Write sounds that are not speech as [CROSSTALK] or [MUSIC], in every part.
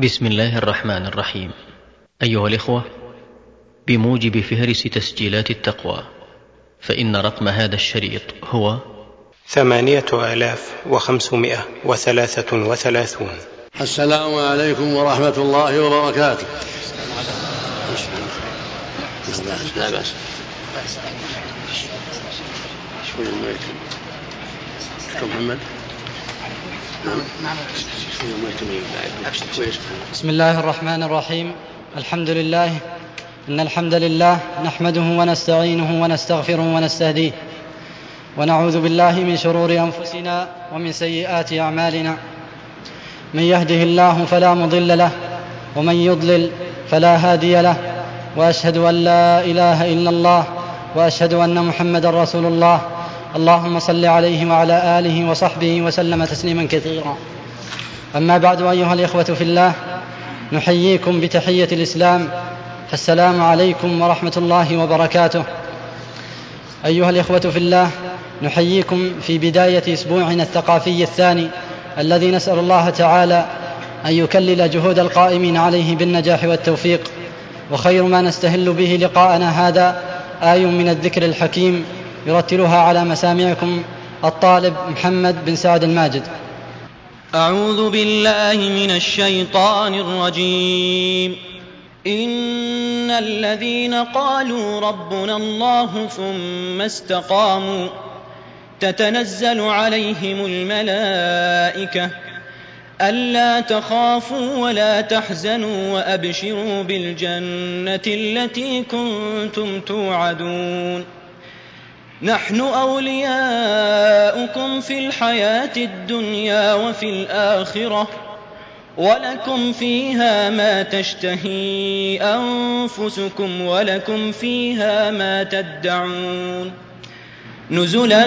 بسم الله الرحمن الرحيم. أيها الإخوة بموجب فهرس تسجيلات التقوى فإن رقم هذا الشريط هو ثمانية آلاف وخمسمائة وثلاثة وثلاثون. السلام عليكم ورحمة الله وبركاته. لا شوي الملك محمد. بسم الله الرحمن الرحيم. الحمد لله. إن الحمد لله نحمده ونستعينه ونستغفره ونستهديه. ونعوذ بالله من شرور أنفسنا ومن سيئات أعمالنا. من يهده الله فلا مضل له ومن يضلل فلا هادي له. وأشهد أن لا إله إلا الله وأشهد أن محمدا رسول الله. اللهم صل عليه وعلى آله وصحبه وسلم تسليما كثيرا. أما بعد أيها الإخوة في الله نحييكم بتحية الإسلام السلام عليكم ورحمة الله وبركاته. أيها الإخوة في الله نحييكم في بداية أسبوعنا الثقافي الثاني الذي نسأل الله تعالى أن يكلل جهود القائمين عليه بالنجاح والتوفيق وخير ما نستهل به لقاءنا هذا آي من الذكر الحكيم يرتلها على مسامعكم الطالب محمد بن سعد الماجد. أعوذ بالله من الشيطان الرجيم. إن الذين قالوا ربنا الله ثم استقاموا تتنزل عليهم الملائكة ألا تخافوا ولا تحزنوا وأبشروا بالجنة التي كنتم توعدون. نحن أولياؤكم في الحياة الدنيا وفي الآخرة ولكم فيها ما تشتهي أنفسكم ولكم فيها ما تدعون. نزلا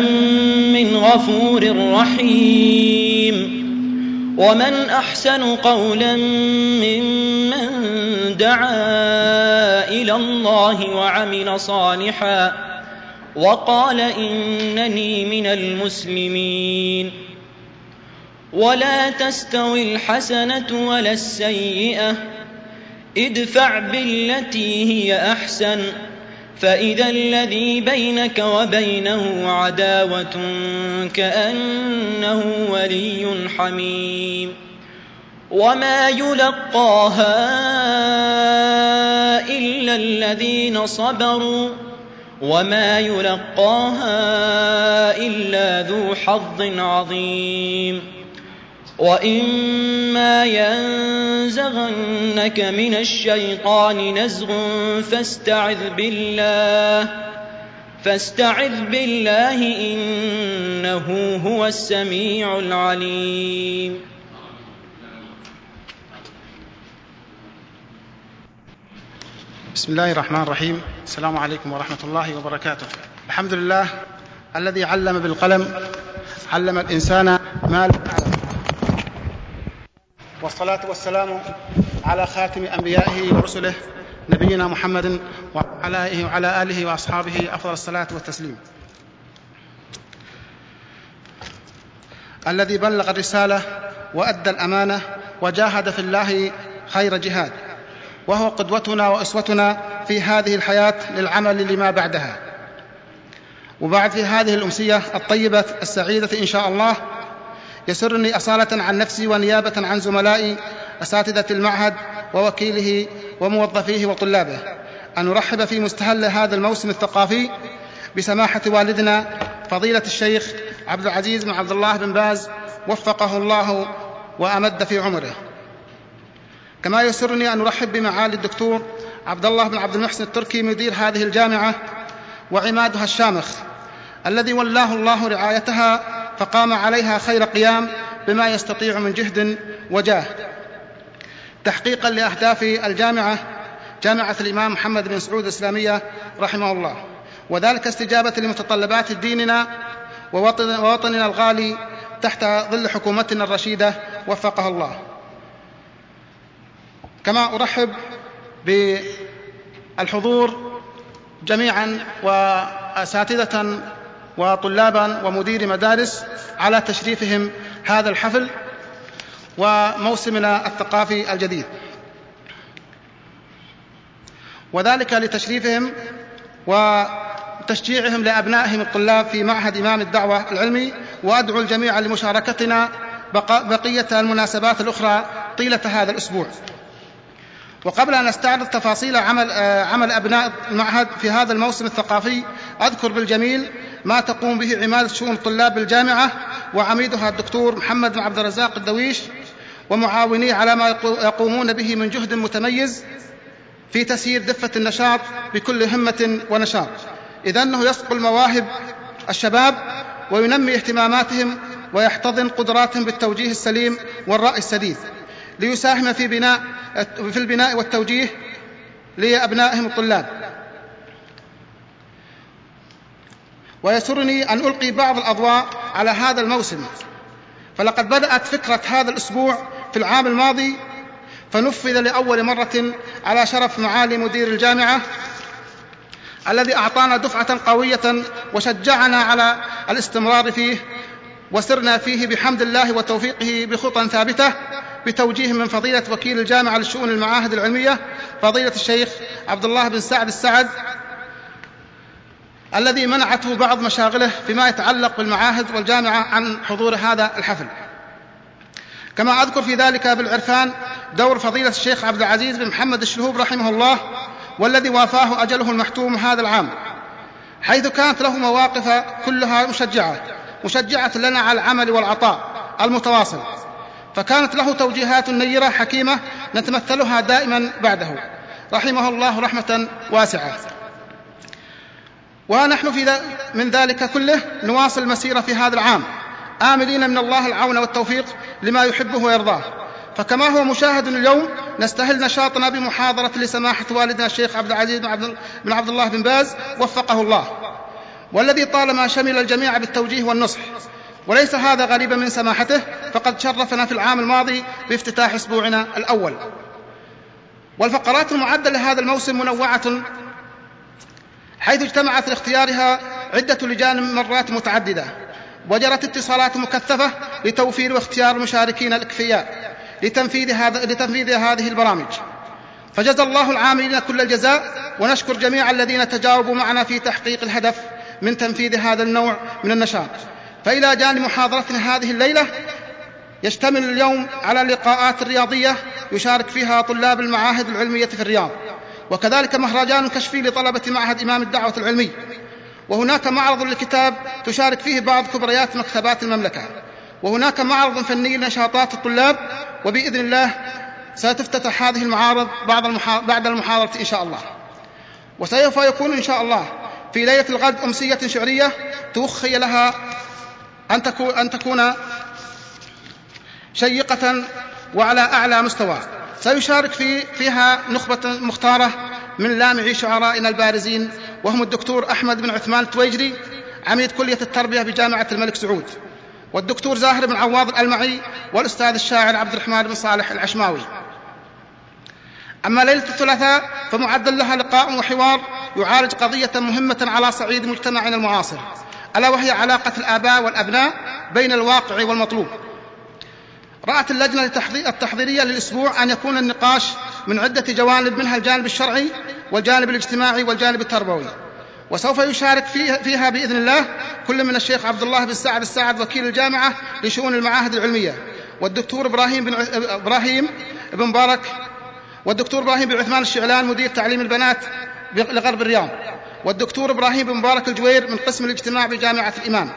من غفور رحيم. ومن أحسن قولا ممن دعا إلى الله وعمل صالحا وقال إنني من المسلمين. ولا تستوي الحسنة ولا السيئة. ادفع بالتي هي أحسن. فإذا الذي بينك وبينه عداوة كأنه ولي حميم. وما يلقاها إلا الذين صبروا. وما يلقاها الا ذو حظ عظيم واما ينزغنك من الشيطان نزغ فاستعذ بالله فاستعذ بالله انه هو السميع العليم بسم الله الرحمن الرحيم السلام عليكم ورحمة الله وبركاته الحمد لله الذي علم بالقلم علم الإنسان ما لم يعلم والصلاة والسلام على خاتم أنبيائه ورسله نبينا محمد وعلى وعلى آله وأصحابه أفضل الصلاة والتسليم الذي بلغ الرسالة وأدى الأمانة وجاهد في الله خير جهاد وهو قدوتنا وأسوتنا في هذه الحياة للعمل لما بعدها. وبعد في هذه الأمسية الطيبة السعيدة إن شاء الله يسرني أصالة عن نفسي ونيابة عن زملائي أساتذة المعهد ووكيله وموظفيه وطلابه. أن نرحب في مستهل هذا الموسم الثقافي بسماحة والدنا فضيلة الشيخ عبد العزيز بن عبد الله بن باز وفقه الله وأمد في عمره. كما يسرني أن أرحب بمعالي الدكتور عبد الله بن عبد المحسن التركي مدير هذه الجامعة وعمادها الشامخ الذي ولاه الله رعايتها فقام عليها خير قيام بما يستطيع من جهد وجاه. تحقيقا لأهداف الجامعة جامعة الإمام محمد بن سعود الإسلامية رحمه الله. وذلك استجابة لمتطلبات ديننا ووطننا الغالي تحت ظل حكومتنا الرشيدة وفقها الله. كما أرحب بالحضور جميعا وأساتذة وطلابا ومدير مدارس على تشريفهم هذا الحفل وموسمنا الثقافي الجديد. وذلك لتشريفهم وتشجيعهم لأبنائهم الطلاب في معهد إمام الدعوة العلمي وأدعو الجميع لمشاركتنا بقية المناسبات الأخرى طيلة هذا الأسبوع. وقبل أن أستعرض تفاصيل عمل عمل أبناء المعهد في هذا الموسم الثقافي أذكر بالجميل ما تقوم به عماده شؤون الطلاب بالجامعة وعميدها الدكتور محمد بن عبد الرزاق الدويش ومعاونيه على ما يقومون به من جهد متميز في تسيير دفة النشاط بكل همة ونشاط. إذ أنه يصقل مواهب الشباب وينمي اهتماماتهم ويحتضن قدراتهم بالتوجيه السليم والرأي السديد. ليساهم في بناء في البناء والتوجيه لأبنائهم الطلاب. ويسرني أن ألقي بعض الأضواء على هذا الموسم. فلقد بدأت فكرة هذا الأسبوع في العام الماضي فنفذ لأول مرة على شرف معالي مدير الجامعة الذي أعطانا دفعة قوية وشجعنا على الاستمرار فيه وسرنا فيه بحمد الله وتوفيقه بخطى ثابتة. بتوجيه من فضيلة وكيل الجامعة لشؤون المعاهد العلمية فضيلة الشيخ عبد الله بن سعد السعد الذي منعته بعض مشاغله فيما يتعلق بالمعاهد والجامعة عن حضور هذا الحفل. كما أذكر في ذلك بالعرفان دور فضيلة الشيخ عبد العزيز بن محمد الشلهوب رحمه الله والذي وافاه أجله المحتوم هذا العام حيث كانت له مواقف كلها مشجعة مشجعة لنا على العمل والعطاء المتواصل. فكانت له توجيهات نيرة حكيمة نتمثلها دائما بعده. رحمه الله رحمة واسعة. ونحن في من ذلك كله نواصل المسيرة في هذا العام. آملين من الله العون والتوفيق لما يحبه ويرضاه. فكما هو مشاهد اليوم نستهل نشاطنا بمحاضرة لسماحة والدنا الشيخ عبد العزيز بن عبد الله بن باز وفقه الله. والذي طالما شمل الجميع بالتوجيه والنصح وليس هذا غريبا من سماحته فقد شرفنا في العام الماضي بافتتاح أسبوعنا الأول. والفقرات المعدة لهذا الموسم منوعة حيث اجتمعت لاختيارها عدة لجان مرات متعددة. وجرت اتصالات مكثفة لتوفير واختيار المشاركين الأكفياء لتنفيذ هذا لتنفيذ هذه البرامج. فجزى الله العاملين كل الجزاء ونشكر جميع الذين تجاوبوا معنا في تحقيق الهدف من تنفيذ هذا النوع من النشاط. فإلى جانب محاضرتنا هذه الليلة يشتمل اليوم على لقاءات رياضية يشارك فيها طلاب المعاهد العلمية في الرياض. وكذلك مهرجان كشفي لطلبة معهد إمام الدعوة العلمي. وهناك معرض للكتاب تشارك فيه بعض كبريات مكتبات المملكة. وهناك معرض فني لنشاطات الطلاب وبإذن الله ستفتتح هذه المعارض بعد بعد المحاضرة إن شاء الله. وسوف يكون إن شاء الله في ليلة الغد أمسية شعرية توخي لها أن تكون, أن تكون شيقة وعلى أعلى مستوى. سيشارك في فيها نخبة مختارة من لامعي شعرائنا البارزين وهم الدكتور أحمد بن عثمان التويجري عميد كلية التربية بجامعة الملك سعود. والدكتور زاهر بن عواض الألمعي والأستاذ الشاعر عبد الرحمن بن صالح العشماوي. أما ليلة الثلاثاء فمعد لها لقاء وحوار يعالج قضية مهمة على صعيد مجتمعنا المعاصر. ألا وهي علاقة الآباء والأبناء بين الواقع والمطلوب. رأت اللجنة التحضيرية للأسبوع أن يكون النقاش من عدة جوانب منها الجانب الشرعي والجانب الاجتماعي والجانب التربوي. وسوف يشارك فيها بإذن الله كل من الشيخ عبد الله بن سعد السعد وكيل الجامعة لشؤون المعاهد العلمية والدكتور إبراهيم بن إبراهيم بن مبارك والدكتور إبراهيم بن عثمان الشعلان مدير تعليم البنات لغرب الرياض. والدكتور إبراهيم بن مبارك الجوير من قسم الاجتماع بجامعة الإمام.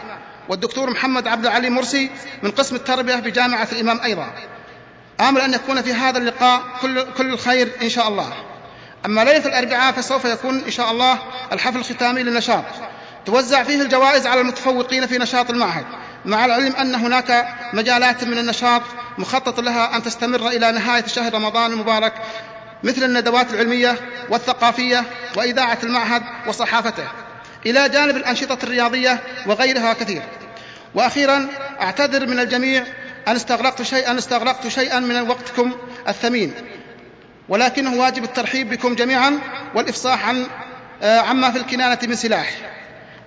والدكتور محمد عبد العلي مرسي من قسم التربية بجامعة الإمام أيضا. آمل أن يكون في هذا اللقاء كل, كل الخير إن شاء الله. أما ليلة الأربعاء فسوف يكون إن شاء الله الحفل الختامي للنشاط. توزع فيه الجوائز على المتفوقين في نشاط المعهد مع العلم أن هناك مجالات من النشاط مخطط لها أن تستمر إلى نهاية شهر رمضان المبارك مثل الندوات العلمية والثقافية وإذاعة المعهد وصحافته إلى جانب الأنشطة الرياضية وغيرها كثير. وأخيرا أعتذر من الجميع أن استغرقت شيئا استغرقت شيئا من وقتكم الثمين. ولكنه واجب الترحيب بكم جميعا والإفصاح عن آه، عما في الكنانة من سلاح.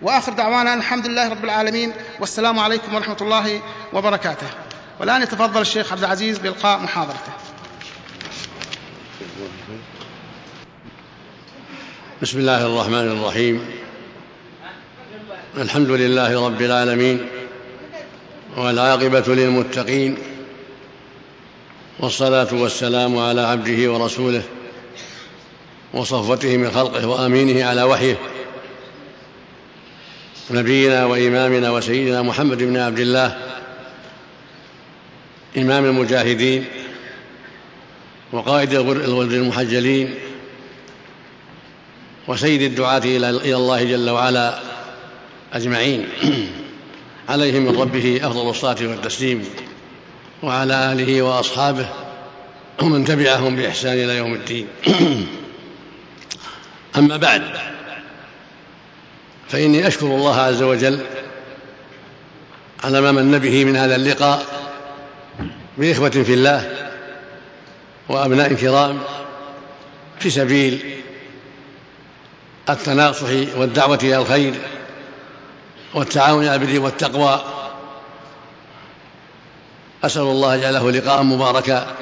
وآخر دعوانا الحمد لله رب العالمين. والسلام عليكم ورحمة الله وبركاته. والآن يتفضل الشيخ عبد العزيز بإلقاء محاضرته. بسم الله الرحمن الرحيم. الحمد لله رب العالمين والعاقبة للمتقين والصلاة والسلام على عبده ورسوله وصفوته من خلقه وأمينه على وحيه. نبينا وإمامنا وسيدنا محمد بن عبد الله إمام المجاهدين وقائد الغر المحجلين وسيد الدعاة إلى الله جل وعلا أجمعين. [CLEARS THROAT] عليهم من ربه أفضل الصلاة والتسليم وعلى آله وأصحابه ومن تبعهم بإحسان إلى يوم الدين. [CLEARS THROAT] أما بعد فإني أشكر الله عز وجل على ما من به من هذا اللقاء بإخوة في الله وأبناء كرام في سبيل التناصح والدعوة إلى الخير والتعاون على البر والتقوى. أسأل الله جعله لقاء مباركا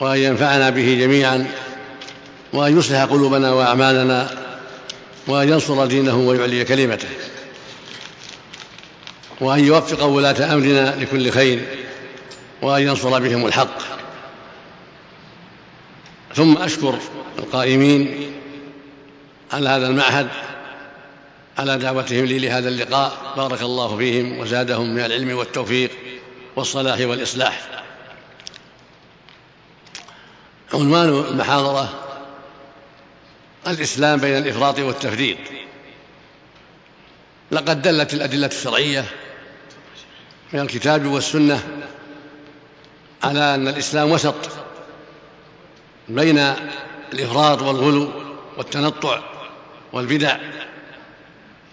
وأن ينفعنا به جميعا وأن يصلح قلوبنا وأعمالنا وأن ينصر دينه ويعلي كلمته وأن يوفق ولاة أمرنا لكل خير وأن ينصر بهم الحق. ثم أشكر القائمين على هذا المعهد على دعوتهم لي لهذا اللقاء؟ بارك الله فيهم وزادهم من العلم والتوفيق والصلاح والإصلاح. عنوان المحاضرة الإسلام بين الإفراط والتفريط. لقد دلت الأدلة الشرعية من الكتاب والسنة على أن الإسلام وسط بين الإفراط والغلو والتنطع. والبدع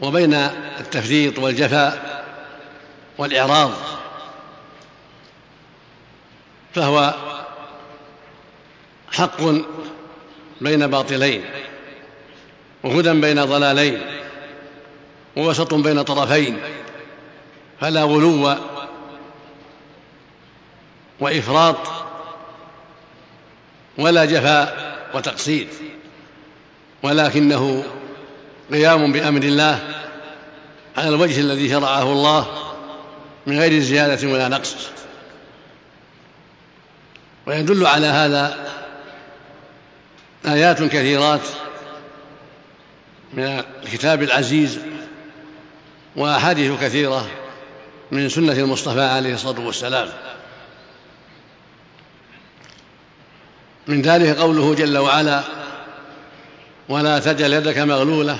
وبين التفريط والجفاء والإعراض فهو حق بين باطلين وهدى بين ضلالين ووسط بين طرفين فلا غلو وإفراط ولا جفاء وتقصير ولكنه قيام بأمر الله على الوجه الذي شرعه الله من غير زيادة ولا نقص. ويدل على هذا آيات كثيرات من الكتاب العزيز وأحاديث كثيرة من سنة المصطفى عليه الصلاة والسلام. من ذلك قوله جل وعلا ولا تجل يدك مغلولة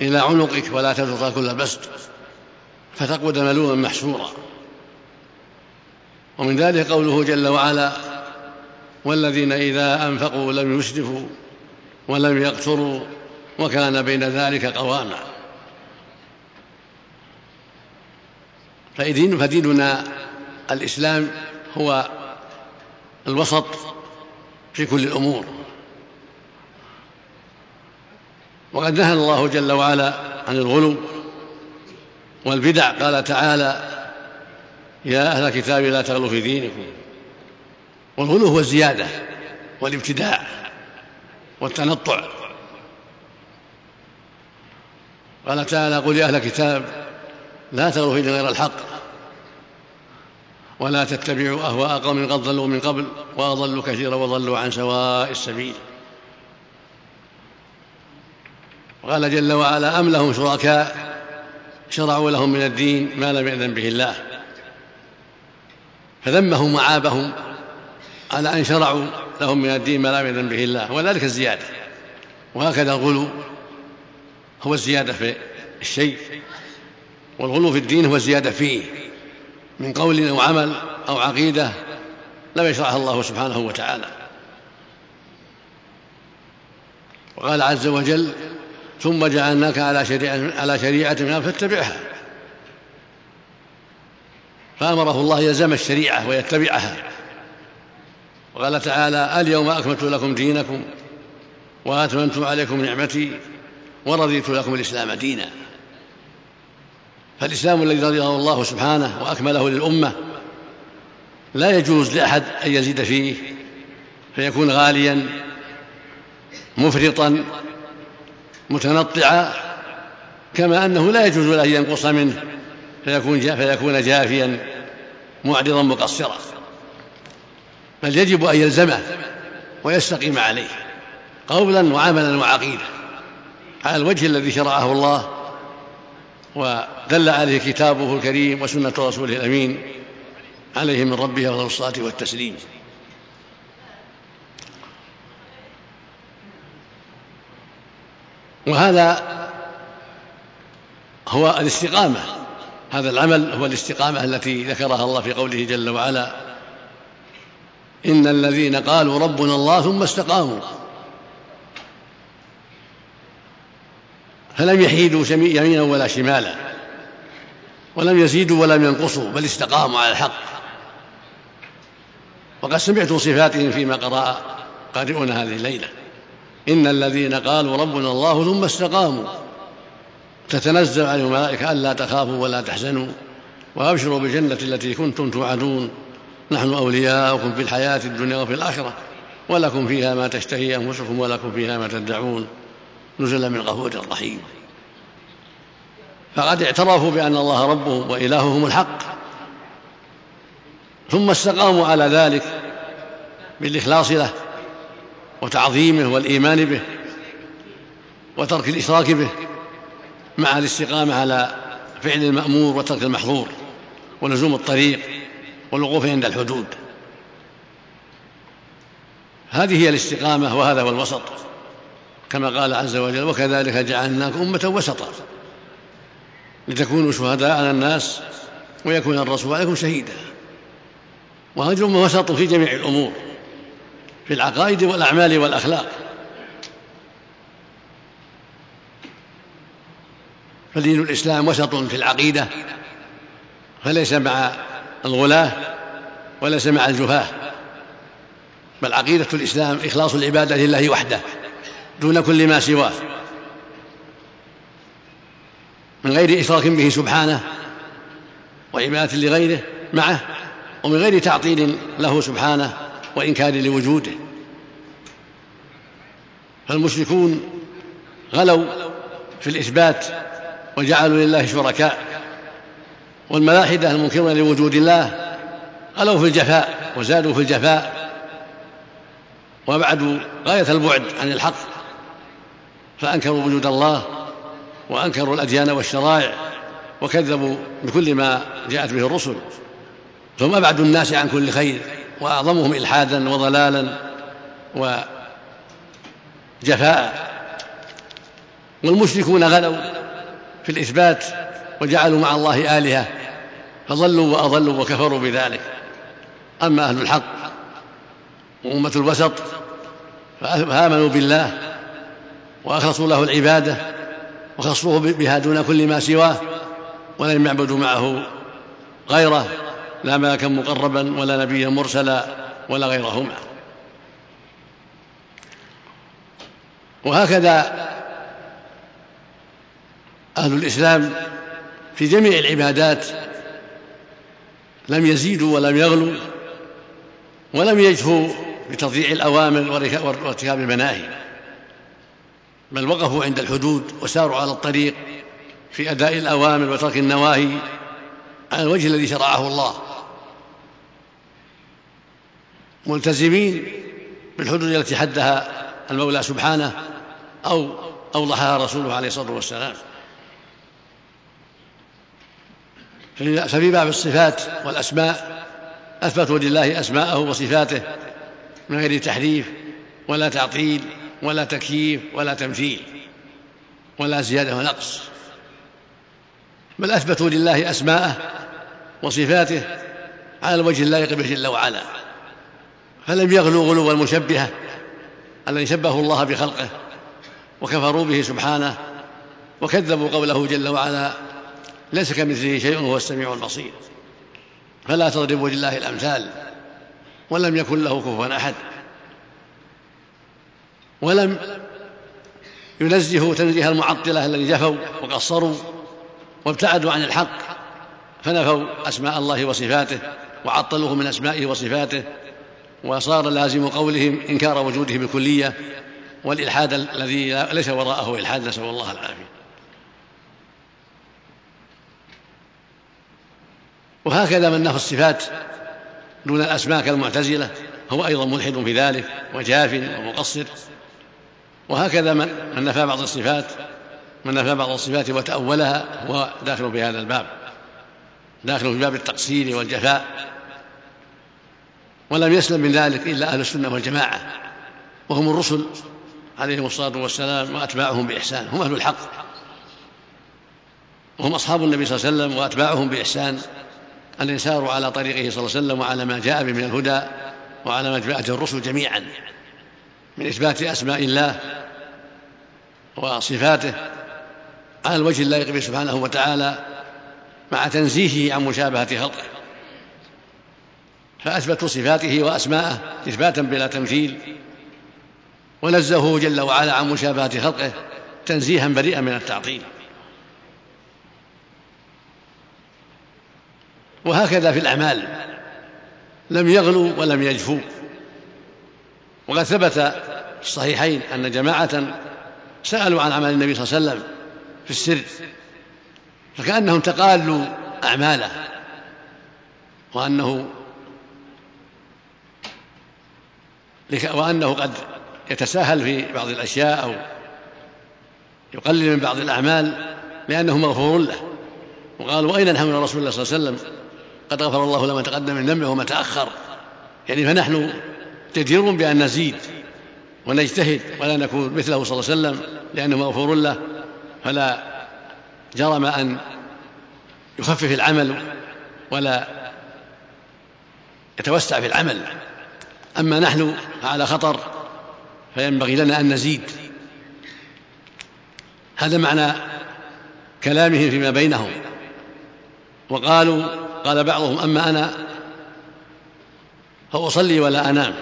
إلى عنقك ولا تبسطها كل بسط فتقعد ملوما محسورا ومن ذلك قوله جل وعلا والذين إذا أنفقوا لم يسرفوا ولم يقتروا وكان بين ذلك قواما. فدين فديننا الإسلام هو الوسط في كل الأمور. وقد نهى الله جل وعلا عن الغلو والبدع. قال تعالى يا أهل الكتاب لا تغلوا في دينكم. والغلو هو الزيادة والابتداع والتنطع. قال تعالى قل يا أهل الكتاب لا تغلوا في غير الحق ولا تتبعوا أهواء قوم قد ضلوا من قبل وأضلوا كثيرا وضلوا عن سواء السبيل. وقال جل وعلا أم لهم شركاء شرعوا لهم من الدين ما لم يأذن به الله فذمهم وعابهم على أن شرعوا لهم من الدين ما لم يأذن به الله وذلك الزيادة وهكذا الغلو هو الزيادة في الشيء والغلو في الدين هو الزيادة فيه من قول أو عمل أو عقيدة لم يشرعها الله سبحانه وتعالى وقال عز وجل ثم جعلناك على شريعة على شريعة فاتبعها. فأمره الله يلزم الشريعة ويتبعها. وقال تعالى اليوم أكملت لكم دينكم وأتممت عليكم نعمتي ورضيت لكم الإسلام دينا. فالإسلام الذي رضيه الله سبحانه وأكمله للأمة لا يجوز لأحد أن يزيد فيه فيكون غاليا مفرطا متنطعا كما أنه لا يجوز له أن ينقص منه فيكون فيكون جافيا معرضا مقصرا. بل يجب أن يلزمه ويستقيم عليه قولا وعملا وعقيده على الوجه الذي شرعه الله ودل عليه كتابه الكريم وسنة رسوله الأمين عليه من ربه أفضل الصلاة والتسليم. وهذا هو الاستقامة. هذا العمل هو الاستقامة التي ذكرها الله في قوله جل وعلا إن الذين قالوا ربنا الله ثم استقاموا. فلم يحيدوا يمينا ولا شمالا ولم يزيدوا ولم ينقصوا بل استقاموا على الحق. وقد سمعت صفاتهم فيما قرأ قارئنا هذه الليلة. إن الذين قالوا ربنا الله ثم استقاموا. تتنزل عليهم الملائكة ألا تخافوا ولا تحزنوا وأبشروا بالجنة التي كنتم توعدون. نحن أولياؤكم في الحياة الدنيا وفي الآخرة ولكم فيها ما تشتهي أنفسكم ولكم فيها ما تدعون. نزلا من غفور رحيم. فقد اعترفوا بأن الله ربهم وإلههم الحق. ثم استقاموا على ذلك بالإخلاص له. وتعظيمه والإيمان به وترك الإشراك به مع الاستقامة على فعل المأمور وترك المحظور ولزوم الطريق والوقوف عند الحدود. هذه هي الاستقامة وهذا هو الوسط. كما قال عز وجل وكذلك جعلناكم أمة وسطا لتكونوا شهداء على الناس ويكون الرسول عليكم شهيدا وهذه الأمة وسط في جميع الأمور. في العقائد والأعمال والأخلاق. فدين الإسلام وسط في العقيدة فليس مع الغلاة وليس مع الجفاة. بل عقيدة الإسلام إخلاص العبادة لله وحده دون كل ما سواه. من غير إشراك به سبحانه وعبادة لغيره معه ومن غير تعطيل له سبحانه وإنكار لوجوده. فالمشركون غلوا في الإثبات وجعلوا لله شركاء. والملاحدة المنكرون لوجود الله غلوا في الجفاء وزادوا في الجفاء. وأبعدوا غاية البعد عن الحق. فأنكروا وجود الله وأنكروا الأديان والشرائع وكذبوا بكل ما جاءت به الرسل. ثم أبعد الناس عن كل خير. وأعظمهم إلحادا وضلالا وجفاء. والمشركون غلوا في الإثبات وجعلوا مع الله آلهة فضلوا وأضلوا وكفروا بذلك. أما أهل الحق وأمة الوسط فآمنوا بالله وأخلصوا له العبادة وخصوه بها دون كل ما سواه ولم يعبدوا معه غيره. لا ملكا مقربا ولا نبيا مرسلا ولا غيرهما. وهكذا أهل الإسلام في جميع العبادات لم يزيدوا ولم يغلوا ولم يجفوا بتضييع الأوامر وارتكاب المناهي بل وقفوا عند الحدود وساروا على الطريق في أداء الأوامر وترك النواهي على الوجه الذي شرعه الله. ملتزمين بالحدود التي حدها المولى سبحانه أو أوضحها رسوله عليه الصلاة والسلام. ففي باب الصفات والأسماء أثبتوا لله أسماءه وصفاته من غير تحريف ولا تعطيل ولا تكييف ولا تمثيل ولا زيادة ونقص. بل أثبتوا لله أسماءه وصفاته على الوجه اللائق به جل وعلا. فلم يغلوا غلو المشبهة الذي شبهوا الله بخلقه وكفروا به سبحانه وكذبوا قوله جل وعلا ليس كمثله شيء وهو السميع البصير فلا تضربوا لله الأمثال ولم يكن له كفوا أحد ولم ينزهوا تنزيه المعطلة الذين جفوا وقصروا وابتعدوا عن الحق فنفوا أسماء الله وصفاته وعطلوه من أسمائه وصفاته وصار لازم قولهم إنكار وجوده بالكلية والإلحاد الذي ليس وراءه إلحاد نسأل الله العافية. وهكذا من نفى الصفات دون الأسماء كالمعتزلة هو أيضا ملحد في ذلك وجاف ومقصر. وهكذا من نفى بعض الصفات من نفى بعض الصفات وتأولها هو داخل في هذا الباب داخل في باب التقصير والجفاء. ولم يسلم من ذلك إلا أهل السنة والجماعة وهم الرسل عليهم الصلاة والسلام وأتباعهم بإحسان هم أهل الحق. وهم أصحاب النبي صلى الله عليه وسلم وأتباعهم بإحسان. الذين ساروا على طريقه صلى الله عليه وسلم وعلى ما جاء به من الهدى وعلى ما جاءت الرسل جميعا من إثبات أسماء الله وصفاته على الوجه اللائق به سبحانه وتعالى مع تنزيهه عن مشابهة خلقه. فأثبتوا صفاته وأسماءه إثباتا بلا تمثيل ونزهه جل وعلا عن مشابهة خلقه تنزيها بريئا من التعطيل. وهكذا في الأعمال لم يغلوا ولم يجفوا. وقد ثبت في الصحيحين أن جماعة سألوا عن عمل النبي صلى الله عليه وسلم في السر فكأنهم تقالوا أعماله وأنه وأنه قد يتساهل في بعض الأشياء أو يقلل من بعض الأعمال لأنه مغفور له. وقالوا أين نحن من رسول الله صلى الله عليه وسلم قد غفر الله لما تقدم من ذنبه وما تأخر. يعني فنحن جدير بأن نزيد ونجتهد ولا نكون مثله صلى الله عليه وسلم لأنه مغفور له. فلا جرم أن يخفف العمل ولا يتوسع في العمل. أما نحن فعلى خطر فينبغي لنا أن نزيد. هذا معنى كلامهم فيما بينهم. وقالوا قال بعضهم أما أنا فأصلي ولا أنام.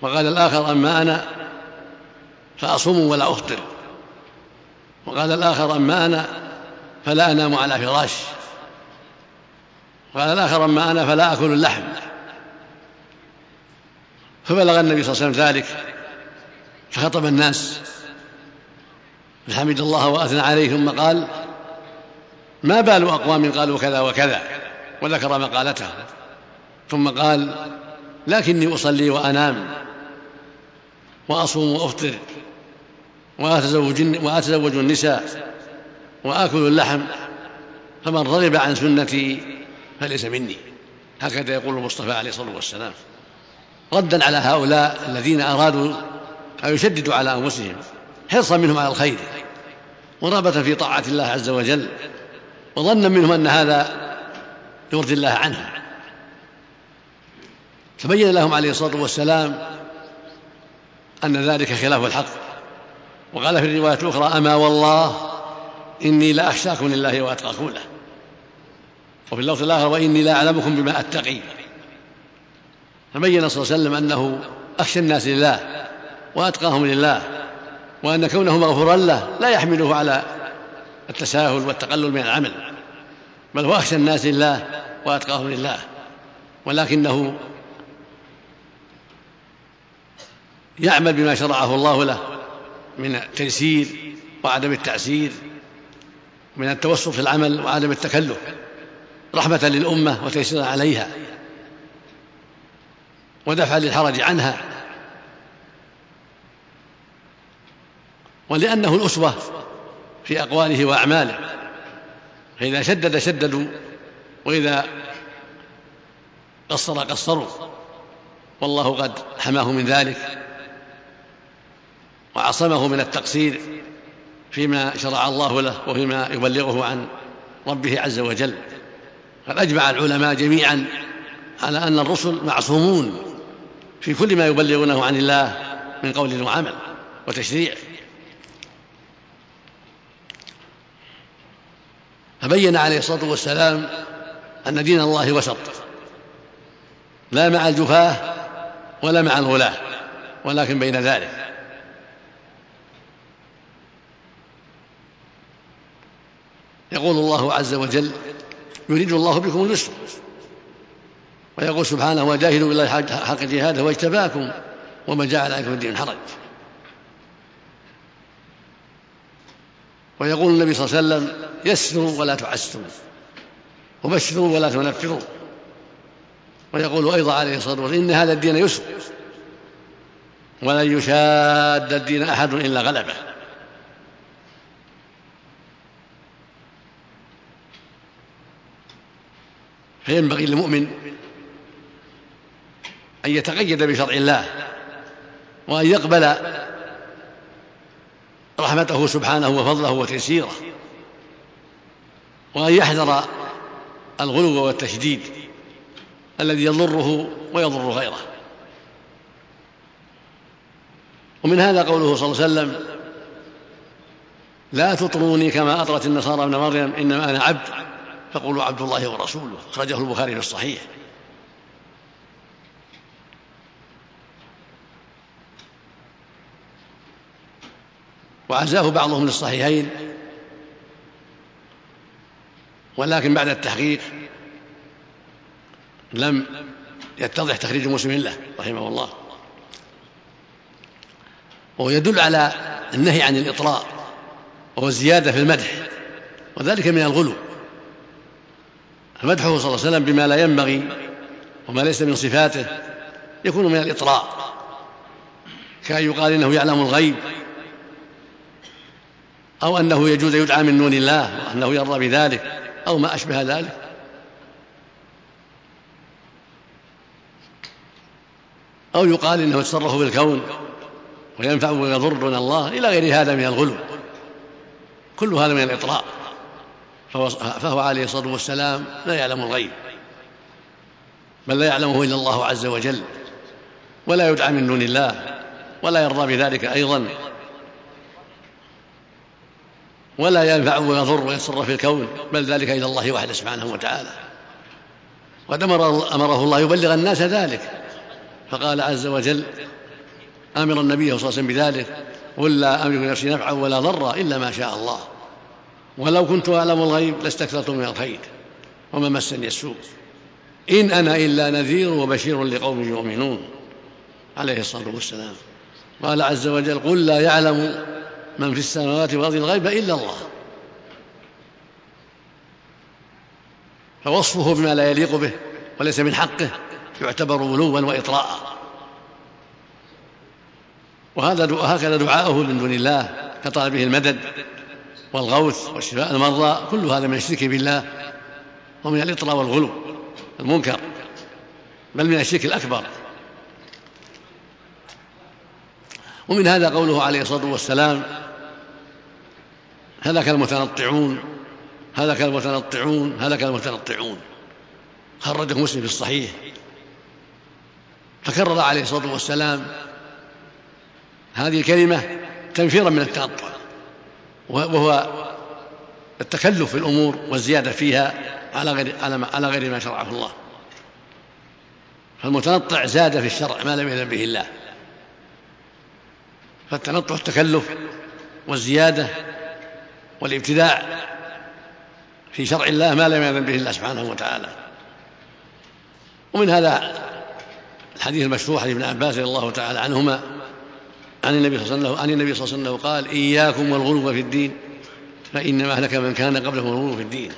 وقال الآخر أما أنا فأصوم ولا أفطر. وقال الآخر أما أنا فلا أنام على فراش. وقال الآخر أما أنا فلا أكل اللحم. فبلغ النبي صلى الله عليه وسلم ذلك فخطب الناس. فحمد الله وأثنى عليه ثم قال ما بال أقوام قالوا كذا وكذا وذكر مقالته. ثم قال لكني أصلي وأنام وأصوم وأفطر وأتزوج, وأتزوج النساء وآكل اللحم فمن رغب عن سنتي فليس مني. هكذا يقول المصطفى عليه الصلاة والسلام. ردا على هؤلاء الذين أرادوا أن يشددوا على أنفسهم حرصا منهم على الخير ورغبة في طاعة الله عز وجل وظنا منهم أن هذا يرضي الله عنهم تبين لهم عليه الصلاة والسلام أن ذلك خلاف الحق. وقال في الرواية الأخرى أما والله إني لأخشاكم لله وأتقاكم له. وفي اللفظ الآخر وإني لا أعلمكم بما أتقي فبين صلى الله عليه وسلم أنه أخشى الناس لله وأتقاهم لله وأن كونه مغفورا له لا يحمله على التساهل والتقلل من العمل بل هو أخشى الناس لله وأتقاهم لله ولكنه يعمل بما شرعه الله له من التيسير وعدم التعسير من التوسط في العمل وعدم التكلف رحمة للأمة وتيسيرا عليها. ودفعا للحرج عنها. ولأنه الأسوة في أقواله وأعماله. فإذا شدد شددوا وإذا قصر قصروا. والله قد حماه من ذلك وعصمه من التقصير فيما شرع الله له وفيما يبلغه عن ربه عز وجل. قد أجمع العلماء جميعا على أن الرسل معصومون. في كل ما يبلغونه عن الله من قول وعمل وتشريع. فبين عليه الصلاة والسلام أن دين الله وسط لا مع الجفاة ولا مع الغلاة ولكن بين ذلك. يقول الله عز وجل يريد الله بكم اليسر. ويقول سبحانه وجاهدوا بالله حق جهاده واجتباكم وما جعل عليكم الدين حرج. ويقول النبي صلى الله عليه وسلم يسروا ولا تعسروا وبشروا ولا تنفروا. ويقول أيضا عليه الصلاة والسلام إن هذا الدين يسر ولن يشاد الدين أحد إلا غلبه. فينبغي للمؤمن أن يتقيد بشرع الله وأن يقبل رحمته سبحانه وفضله وتيسيره وأن يحذر الغلو والتشديد الذي يضره ويضر غيره. ومن هذا قوله صلى الله عليه وسلم لا تطروني كما أطرت النصارى ابن مريم إنما أنا عبد. فقولوا عبد الله ورسوله أخرجه البخاري في الصحيح. وعزاه بعضهم للصحيحين ولكن بعد التحقيق لم يتضح تخريج مسلم له رحمه الله. وهو يدل على النهي عن الإطراء وهو الزيادة في المدح وذلك من الغلو. فمدحه صلى الله عليه وسلم بما لا ينبغي وما ليس من صفاته يكون من الإطراء كأن يقال إنه يعلم الغيب. أو أنه يجوز يدعى من دون الله وأنه يرضى بذلك أو ما أشبه ذلك. أو يقال إنه يتصرف بالكون وينفع ويضر دون الله إلى غير هذا من الغلو. كل هذا من الإطراء فهو, فهو عليه الصلاة والسلام لا يعلم الغيب. بل لا يعلمه إلا الله عز وجل. ولا يدعى من دون الله ولا يرضى بذلك أيضا. ولا ينفع ويضر ويتصرف في الكون بل ذلك إلى الله وحده سبحانه وتعالى. وقد أمره الله يبلغ الناس ذلك. فقال عز وجل أمر النبي صلى الله عليه وسلم بذلك. قل لا أملك نفسي نفعا ولا ضرا إلا ما شاء الله. ولو كنت أعلم الغيب لاستكثرت من الخير وما مسني السوء. إن أنا إلا نذير وبشير لقوم يؤمنون. عليه الصلاة والسلام. قال عز وجل قل لا يعلم من في السماوات والأرض الغيب إلا الله. فوصفه بما لا يليق به وليس من حقه يعتبر غلوا واطراء. وهذا وهكذا دعاؤه من دون الله كطلبه المدد والغوث وشفاء المرضى كل هذا من الشرك بالله ومن الإطراء والغلو المنكر بل من الشرك الأكبر. ومن هذا قوله عليه الصلاة والسلام هلك المتنطعون هلك المتنطعون هلك المتنطعون. خرجه مسلم في الصحيح. فكرر عليه الصلاة والسلام هذه الكلمة تنفيرا من التنطع وهو التكلف في الأمور والزيادة فيها على غير على غير ما شرعه الله. فالمتنطع زاد في الشرع ما لم يأذن به الله. فالتنطع التكلف والزيادة والابتداع في شرع الله ما لم يأذن به الله سبحانه وتعالى. ومن هذا الحديث المشروع عن ابن عباس رضي الله تعالى عنهما عن النبي صلى الله عليه وسلم عن النبي صلى الله عليه وسلم قال إياكم والغلو في الدين فإنما أهلك من كان قبلهم الغلو في الدين.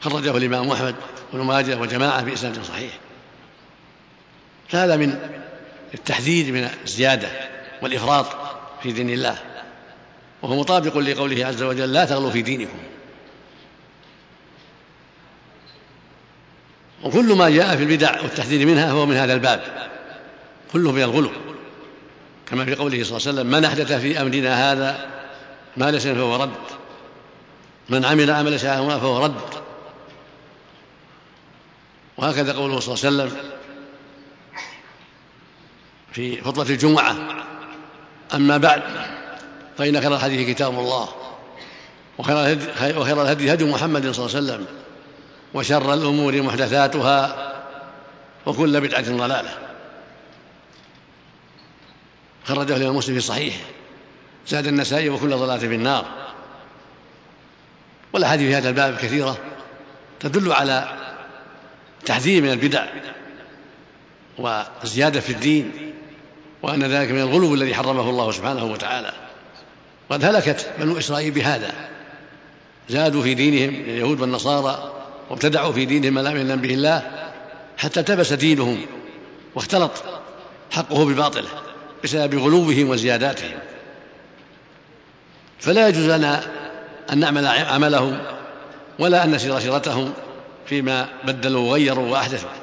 خرجه الإمام أحمد بن ماجه وجماعة بإسناد صحيح. فهذا من التحذير من الزيادة والإفراط في دين الله. وهو مطابق لقوله عز وجل لا تغلوا في دينكم. وكل ما جاء في البدع والتحذير منها هو من هذا الباب. كله من الغلو. كما في قوله صلى الله عليه وسلم من أحدث في أمرنا هذا ما ليس فهو رد. من عمل عمل شاء فهو رد. وهكذا قوله صلى الله عليه وسلم في خطبة الجمعة. أما بعد فإن خير الحديث كتاب الله وخير الهدي هدي محمد صلى الله عليه وسلم وشر الأمور محدثاتها وكل بدعة ضلالة. خرجه الإمام مسلم في صحيح زاد النسائي وكل ضلالة في النار. والأحاديث في هذا الباب كثيرة تدل على تحذير من البدع والزيادة في الدين وأن ذلك من الغلو الذي حرمه الله سبحانه وتعالى. قد هلكت بنو إسرائيل بهذا. زادوا في دينهم اليهود والنصارى وابتدعوا في دينهم ما لم يعلم به الله حتى التبس دينهم واختلط حقه بباطله بسبب غلوهم وزياداتهم. فلا يجوز لنا أن نعمل عملهم ولا أن نسير سيرتهم فيما بدلوا وغيروا وأحدثوا.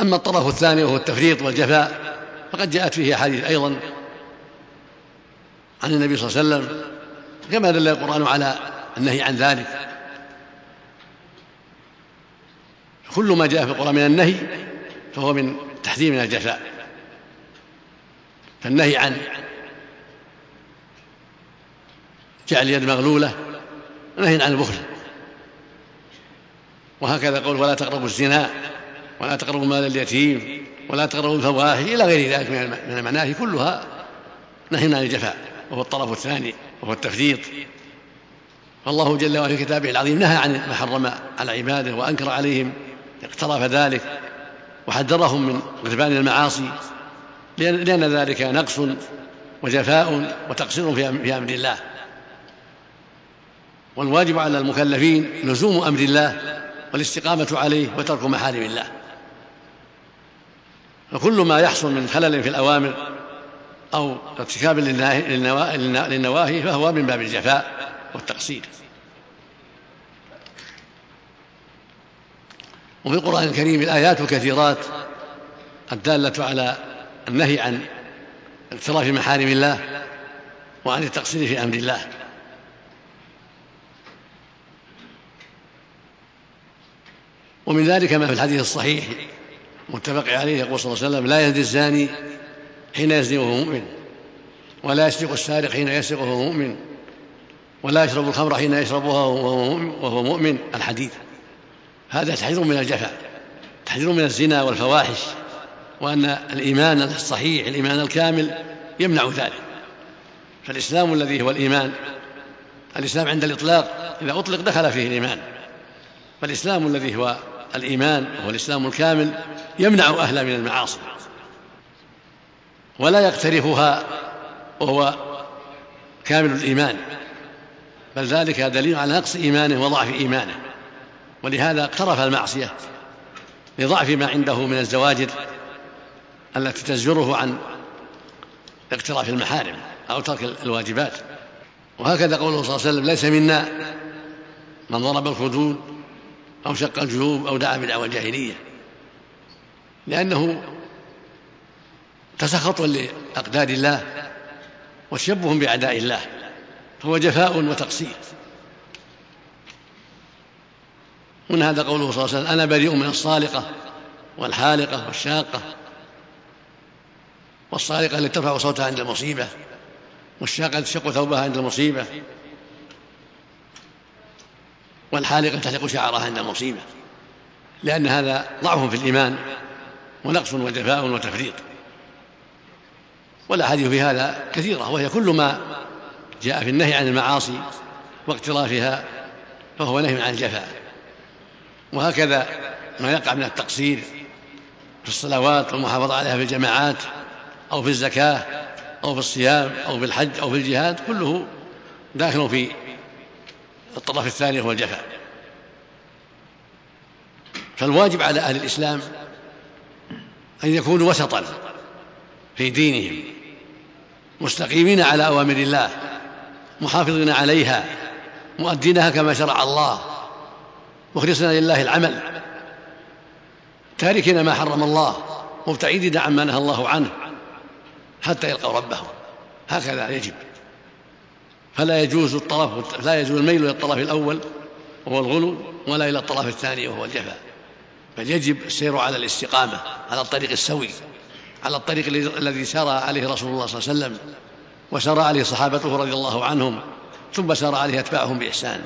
أما الطرف الثاني وهو التفريط والجفاء فقد جاءت فيه أحاديث أيضا عن النبي صلى الله عليه وسلم كما دل القرآن على النهي عن ذلك. كل ما جاء في القرآن من النهي فهو من تحذير من الجفاء فالنهي عن جعل اليد مغلولة نهي عن البخل. وهكذا قول ولا تقربوا الزنا ولا تقربوا مال اليتيم ولا تقربوا الفواحش إلى غير ذلك من المناهي كلها. نهي عن الجفاء وهو الطرف الثاني وهو التفريط. فالله جل وعلا في كتابه العظيم نهى عن ما حرم على عباده وأنكر عليهم اقترف ذلك وحذرهم من غربان المعاصي. لأن ذلك نقص وجفاء وتقصير في أمر الله. والواجب على المكلفين لزوم أمر الله والاستقامة عليه وترك محارم الله. فكل ما يحصل من خلل في الأوامر أو ارتكاب للنواهي فهو من باب الجفاء والتقصير. وفي القرآن الكريم الآيات الكثيرات الدالة على النهي عن اقتراف محارم الله وعن التقصير في أمر الله. ومن ذلك ما في الحديث الصحيح متفق عليه يقول صلى الله عليه وسلم لا يزني الزاني حين يزني وهو مؤمن ولا يسرق السارق حين يسرق وهو مؤمن ولا يشرب الخمر حين يشربها وهو مؤمن الحديث. هذا تحذير من الجفاء تحذير من الزنا والفواحش وأن الإيمان الصحيح الإيمان الكامل يمنع ذلك. فالإسلام الذي هو الإيمان الإسلام عند الإطلاق إذا أطلق دخل فيه الإيمان. فالإسلام الذي هو الإيمان وهو الإسلام الكامل يمنع أهله من المعاصي ولا يقترفها وهو كامل الإيمان بل ذلك دليل على نقص إيمانه وضعف إيمانه ولهذا اقترف المعصية لضعف ما عنده من الزواجر التي تزجره عن اقتراف المحارم أو ترك الواجبات وهكذا قوله صلى الله عليه وسلم ليس منا من ضرب الخدود أو شق الجيوب أو دعا بدعوى الجاهلية. لأنه تسخط لأقدار الله وتشبه بأعداء الله فهو جفاء وتقصير من هذا قوله صلى الله عليه وسلم أنا بريء من الصالقة والحالقة والشاقة والصالقة التي ترفع صوتها عند المصيبة والشاقة تشق ثوبها عند المصيبة والحالقة تحلق شعرها عند المصيبة لأن هذا ضعف في الإيمان ونقص وجفاء وتفريط. والأحاديث في هذا كثيرة وهي كل ما جاء في النهي عن المعاصي واقترافها فهو نهي عن الجفاء. وهكذا ما يقع من التقصير في الصلوات والمحافظة عليها في الجماعات أو في الزكاة أو في الصيام أو في الحج أو في الجهاد كله داخل في الطرف الثاني هو الجفاء. فالواجب على أهل الإسلام أن يكونوا وسطا في دينهم مستقيمين على أوامر الله محافظين عليها مؤدينها كما شرع الله مخلصين لله العمل تاركين ما حرم الله مبتعدين عما نهى الله عنه حتى يلقوا ربهم. هكذا يجب. فلا يجوز الطرف لا يجوز الميل إلى الطرف الأول وهو الغلو ولا إلى الطرف الثاني وهو الجفاء. بل يجب السير على الاستقامة على الطريق السوي على الطريق الذي سار عليه رسول الله صلى الله عليه وسلم وسار عليه صحابته رضي الله عنهم ثم سار عليه أتباعهم بإحسان.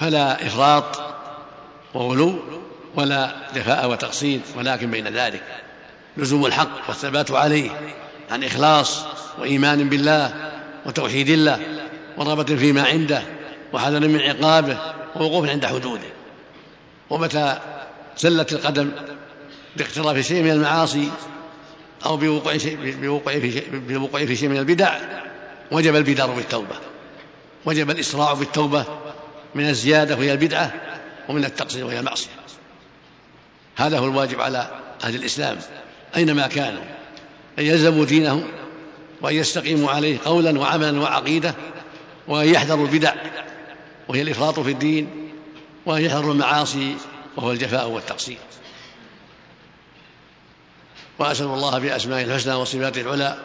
فلا إفراط وغلو ولا جفاء وتقصير ولكن بين ذلك لزوم الحق والثبات عليه عن إخلاص وإيمان بالله وتوحيد الله ورغبة فيما عنده وحذر من عقابه ووقوف عند حدوده. ومتى زلت القدم باقتراف شيء من المعاصي أو بوقوع شيء بوقوع في شيء بالوقوع في شيء من البدع وجب البدار بالتوبة. وجب الإسراع بالتوبة من الزيادة وهي البدعة ومن التقصير وهي المعصية. هذا هو الواجب على أهل الإسلام أينما كانوا أن يلزموا دينهم وأن يستقيموا عليه قولا وعملا وعقيدة وأن يحذروا البدع وهي الإفراط في الدين وأن يحذروا المعاصي وهو الجفاء والتقصير. وأسأل الله بأسمائه الحسنى وصفاته العلى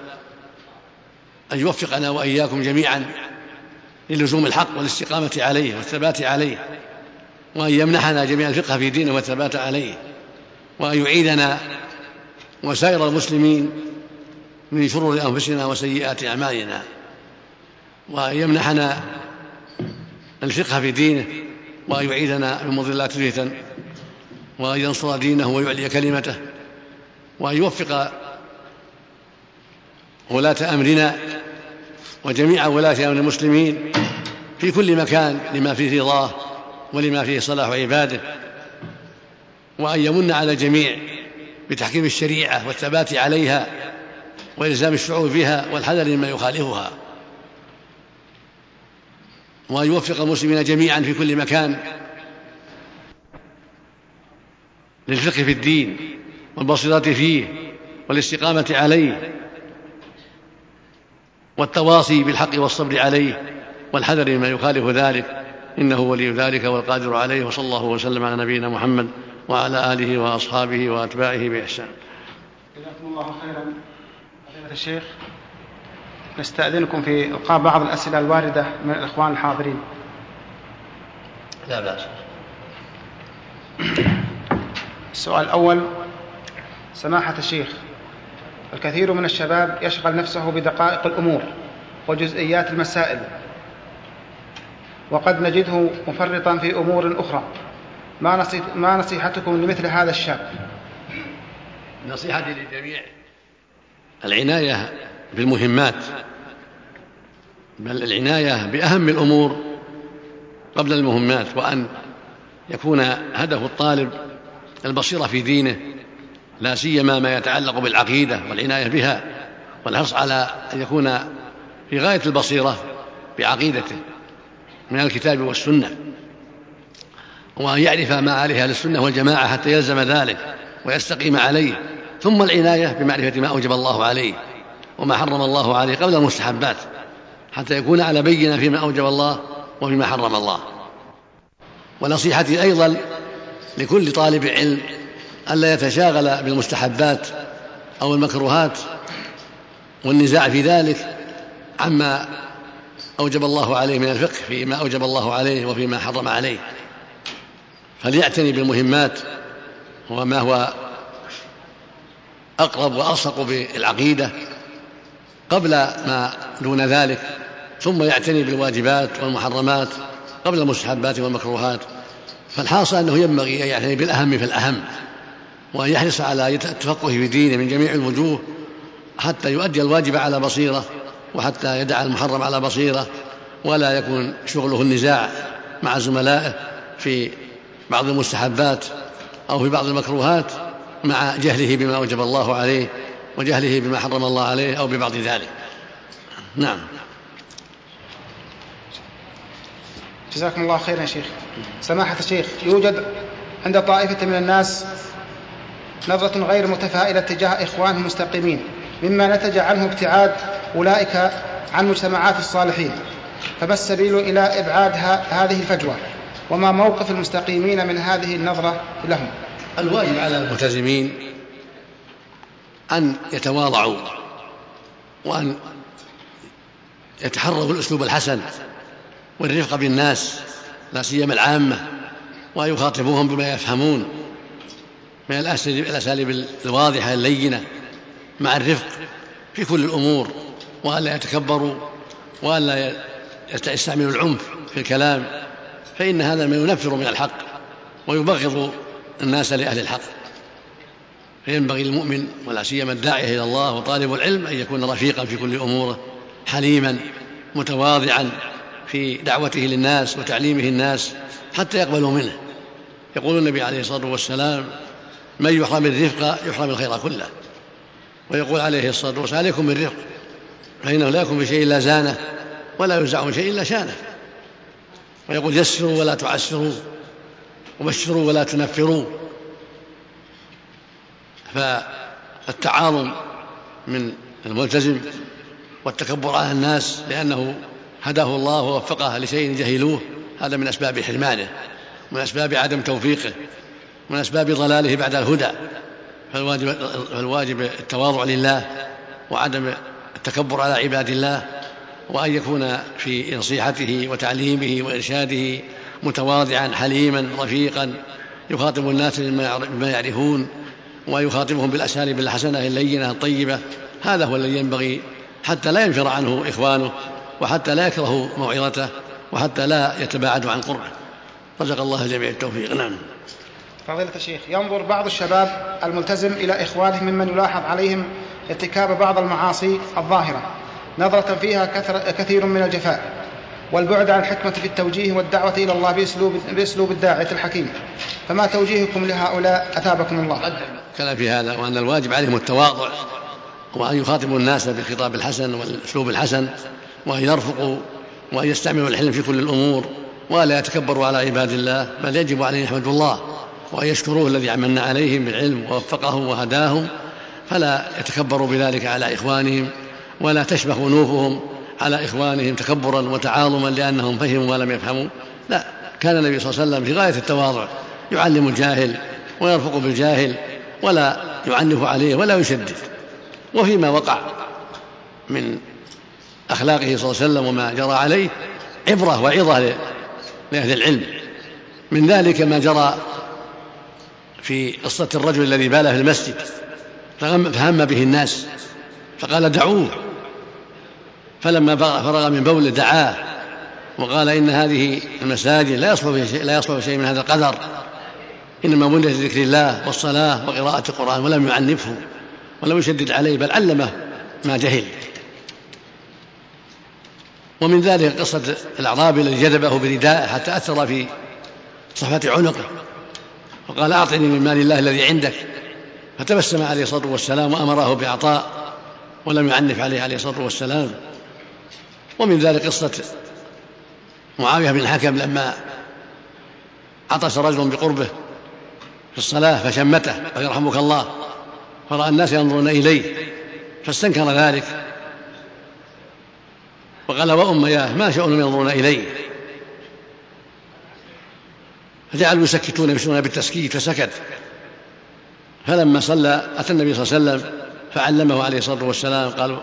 أن يوفقنا وإياكم جميعا للزوم الحق والاستقامة عليه والثبات عليه وأن يمنحنا جميعا الفقه في دينه والثبات عليه وأن يعيدنا وسائر المسلمين من شرور أنفسنا وسيئات أعمالنا. وأن يمنحنا الفقه في دينه وأن يعيدنا من مضلات الفتن وأن ينصر دينه ويعلي كلمته وأن يوفق ولاة أمرنا وجميع ولاة أمر المسلمين في كل مكان لما فيه رضاه ولما فيه صلاح عباده. وأن يمن على الجميع بتحكيم الشريعة والثبات عليها وإلزام الشعوب بها والحذر مما يخالفها. وأن يوفق المسلمين جميعا في كل مكان للفقه في الدين والبصيرة فيه والاستقامة عليه والتواصي بالحق والصبر عليه والحذر مما يخالف ذلك. إنه ولي ذلك والقادر عليه وصلى الله وسلم على نبينا محمد وعلى آله وأصحابه وأتباعه بإحسان. جزاكم الله خيرا. فضيلة الشيخ. نستأذنكم في إلقاء بعض الأسئلة الواردة من الإخوان الحاضرين. لا بأس. السؤال الأول سماحة الشيخ الكثير من الشباب يشغل نفسه بدقائق الأمور وجزئيات المسائل وقد نجده مفرطا في أمور أخرى. ما, ما نصيحتكم لمثل هذا الشاب؟ نصيحتي للجميع. العناية بالمهمات بل العناية بأهم الأمور قبل المهمات وأن يكون هدف الطالب البصيرة في دينه لا سيما ما يتعلق بالعقيدة والعناية بها والحرص على أن يكون في غاية البصيرة بعقيدته من الكتاب والسنة. وأن يعرف ما عليه أهل السنة والجماعة حتى يلزم ذلك ويستقيم عليه ثم العناية بمعرفة ما أوجب الله عليه. وما حرم الله عليه قبل المستحبات حتى يكون على بينة فيما أوجب الله وفيما حرم الله. ونصيحتي أيضا لكل طالب علم ألا يتشاغل بالمستحبات أو المكروهات والنزاع في ذلك عما أوجب الله عليه من الفقه فيما أوجب الله عليه وفيما حرم عليه. فليعتني بالمهمات وما هو أقرب وألصق بالعقيدة. قبل ما دون ذلك ثم يعتني بالواجبات والمحرمات قبل المستحبات والمكروهات. فالحاصل أنه ينبغي أن يعتني بالأهم فالأهم وأن يحرص على التفقه في دينه من جميع الوجوه حتى يؤدي الواجب على بصيرة وحتى يدع المحرم على بصيرة ولا يكون شغله النزاع مع زملائه في بعض المستحبات أو في بعض المكروهات مع جهله بما أوجب الله عليه. وجهله بما حرم الله عليه أو ببعض ذلك. نعم. جزاكم الله خيرا يا شيخ. سماحة الشيخ يوجد عند طائفة من الناس نظرة غير متفائلة تجاه إخوانهم المستقيمين مما نتج عنه ابتعاد أولئك عن مجتمعات الصالحين. فما السبيل إلى إبعاد هذه الفجوة وما موقف المستقيمين من هذه النظرة لهم. الواجب على الملتزمين أن يتواضعوا وأن يتحروا بالأسلوب الحسن والرفق بالناس لا سيما العامة وأن يخاطبوهم بما يفهمون من الأساليب الواضحة اللينة مع الرفق في كل الأمور وألا يتكبروا وألا يستعملوا العنف في الكلام فإن هذا ما ينفر من الحق ويبغض الناس لأهل الحق. فينبغي للمؤمن ولا سيما الداعية إلى الله وطالب العلم أن يكون رفيقا في كل أموره حليما متواضعا في دعوته للناس وتعليمه الناس حتى يقبلوا منه. يقول النبي عليه الصلاة والسلام من يحرم الرفق يحرم الخير كله. ويقول عليه الصلاة والسلام عليكم بالرفق فإنه لا يكون بشيء إلا زانة ولا ينزع من شيء إلا شانة. ويقول يسروا ولا تعسروا وبشروا ولا تنفروا. فالتعاظم من الملتزم والتكبر على الناس لأنه هداه الله ووفقه لشيء جهلوه هذا من أسباب حرمانه من أسباب عدم توفيقه من أسباب ضلاله بعد الهدى. فالواجب, فالواجب التواضع لله وعدم التكبر على عباد الله وأن يكون في نصيحته وتعليمه وإرشاده متواضعا حليما رفيقا يخاطب الناس بما يعرفون. ويخاطبهم بالأساليب الحسنة اللينة الطيبة. هذا هو الذي ينبغي حتى لا ينفر عنه إخوانه وحتى لا يكرهوا موعظته وحتى لا يتباعدوا عن قربه رزق الله الجميع التوفيق. نعم. فضيلة الشيخ ينظر بعض الشباب الملتزم إلى إخوانه ممن يلاحظ عليهم ارتكاب بعض المعاصي الظاهرة نظرة فيها كثر كثير من الجفاء والبعد عن الحكمة في التوجيه والدعوة إلى الله بأسلوب, بأسلوب الداعية الحكيم. فما توجيهكم لهؤلاء أثابكم الله. كلام في هذا وأن الواجب عليهم التواضع وأن يخاطبوا الناس بالخطاب الحسن والأسلوب الحسن وأن يرفقوا وأن يستعملوا الحلم في كل الأمور ولا يتكبروا على عباد الله بل يجب عليهم يحمدوا الله وأن يشكروه الذي عمن عليهم بالعلم ووفقهم وهداهم فلا يتكبروا بذلك على إخوانهم ولا تشبه أنوفهم على إخوانهم تكبرا وتعاظما لأنهم فهموا ما لم يفهموا. لا كان النبي صلى الله عليه وسلم في غاية التواضع. يعلم الجاهل ويرفق بالجاهل ولا يعنف عليه ولا يشدد. وفيما وقع من أخلاقه صلى الله عليه وسلم وما جرى عليه عبرة وعظة لأهل العلم. من ذلك ما جرى في قصة الرجل الذي بال في المسجد فهم به الناس فقال دعوه. فلما فرغ من بوله دعاه وقال إن هذه المساجد لا يصلح شيء لا يصلح شيء من هذا القدر إنما بنيت لذكر الله والصلاة وقراءة القرآن ولم يعنفه ولم يشدد عليه بل علمه ما جهل. ومن ذلك قصة الأعرابي الذي جذبه برداءه حتى أثر في صفة عنقه. وقال أعطني من مال الله الذي عندك. فتبسم عليه الصلاة والسلام وأمره بإعطاء ولم يعنف عليه عليه الصلاة والسلام. ومن ذلك قصة معاوية بن الحكم لما عطس رجل بقربه في الصلاة فشمته قال يرحمك الله فرأى الناس ينظرون إليه فاستنكر ذلك. وقال وأمياه ما شأنهم ينظرون إلي فجعلوا يسكتون يمشون بالتسكيت فسكت. فلما صلى أتى النبي صلى الله عليه وسلم فعلمه عليه الصلاة والسلام قال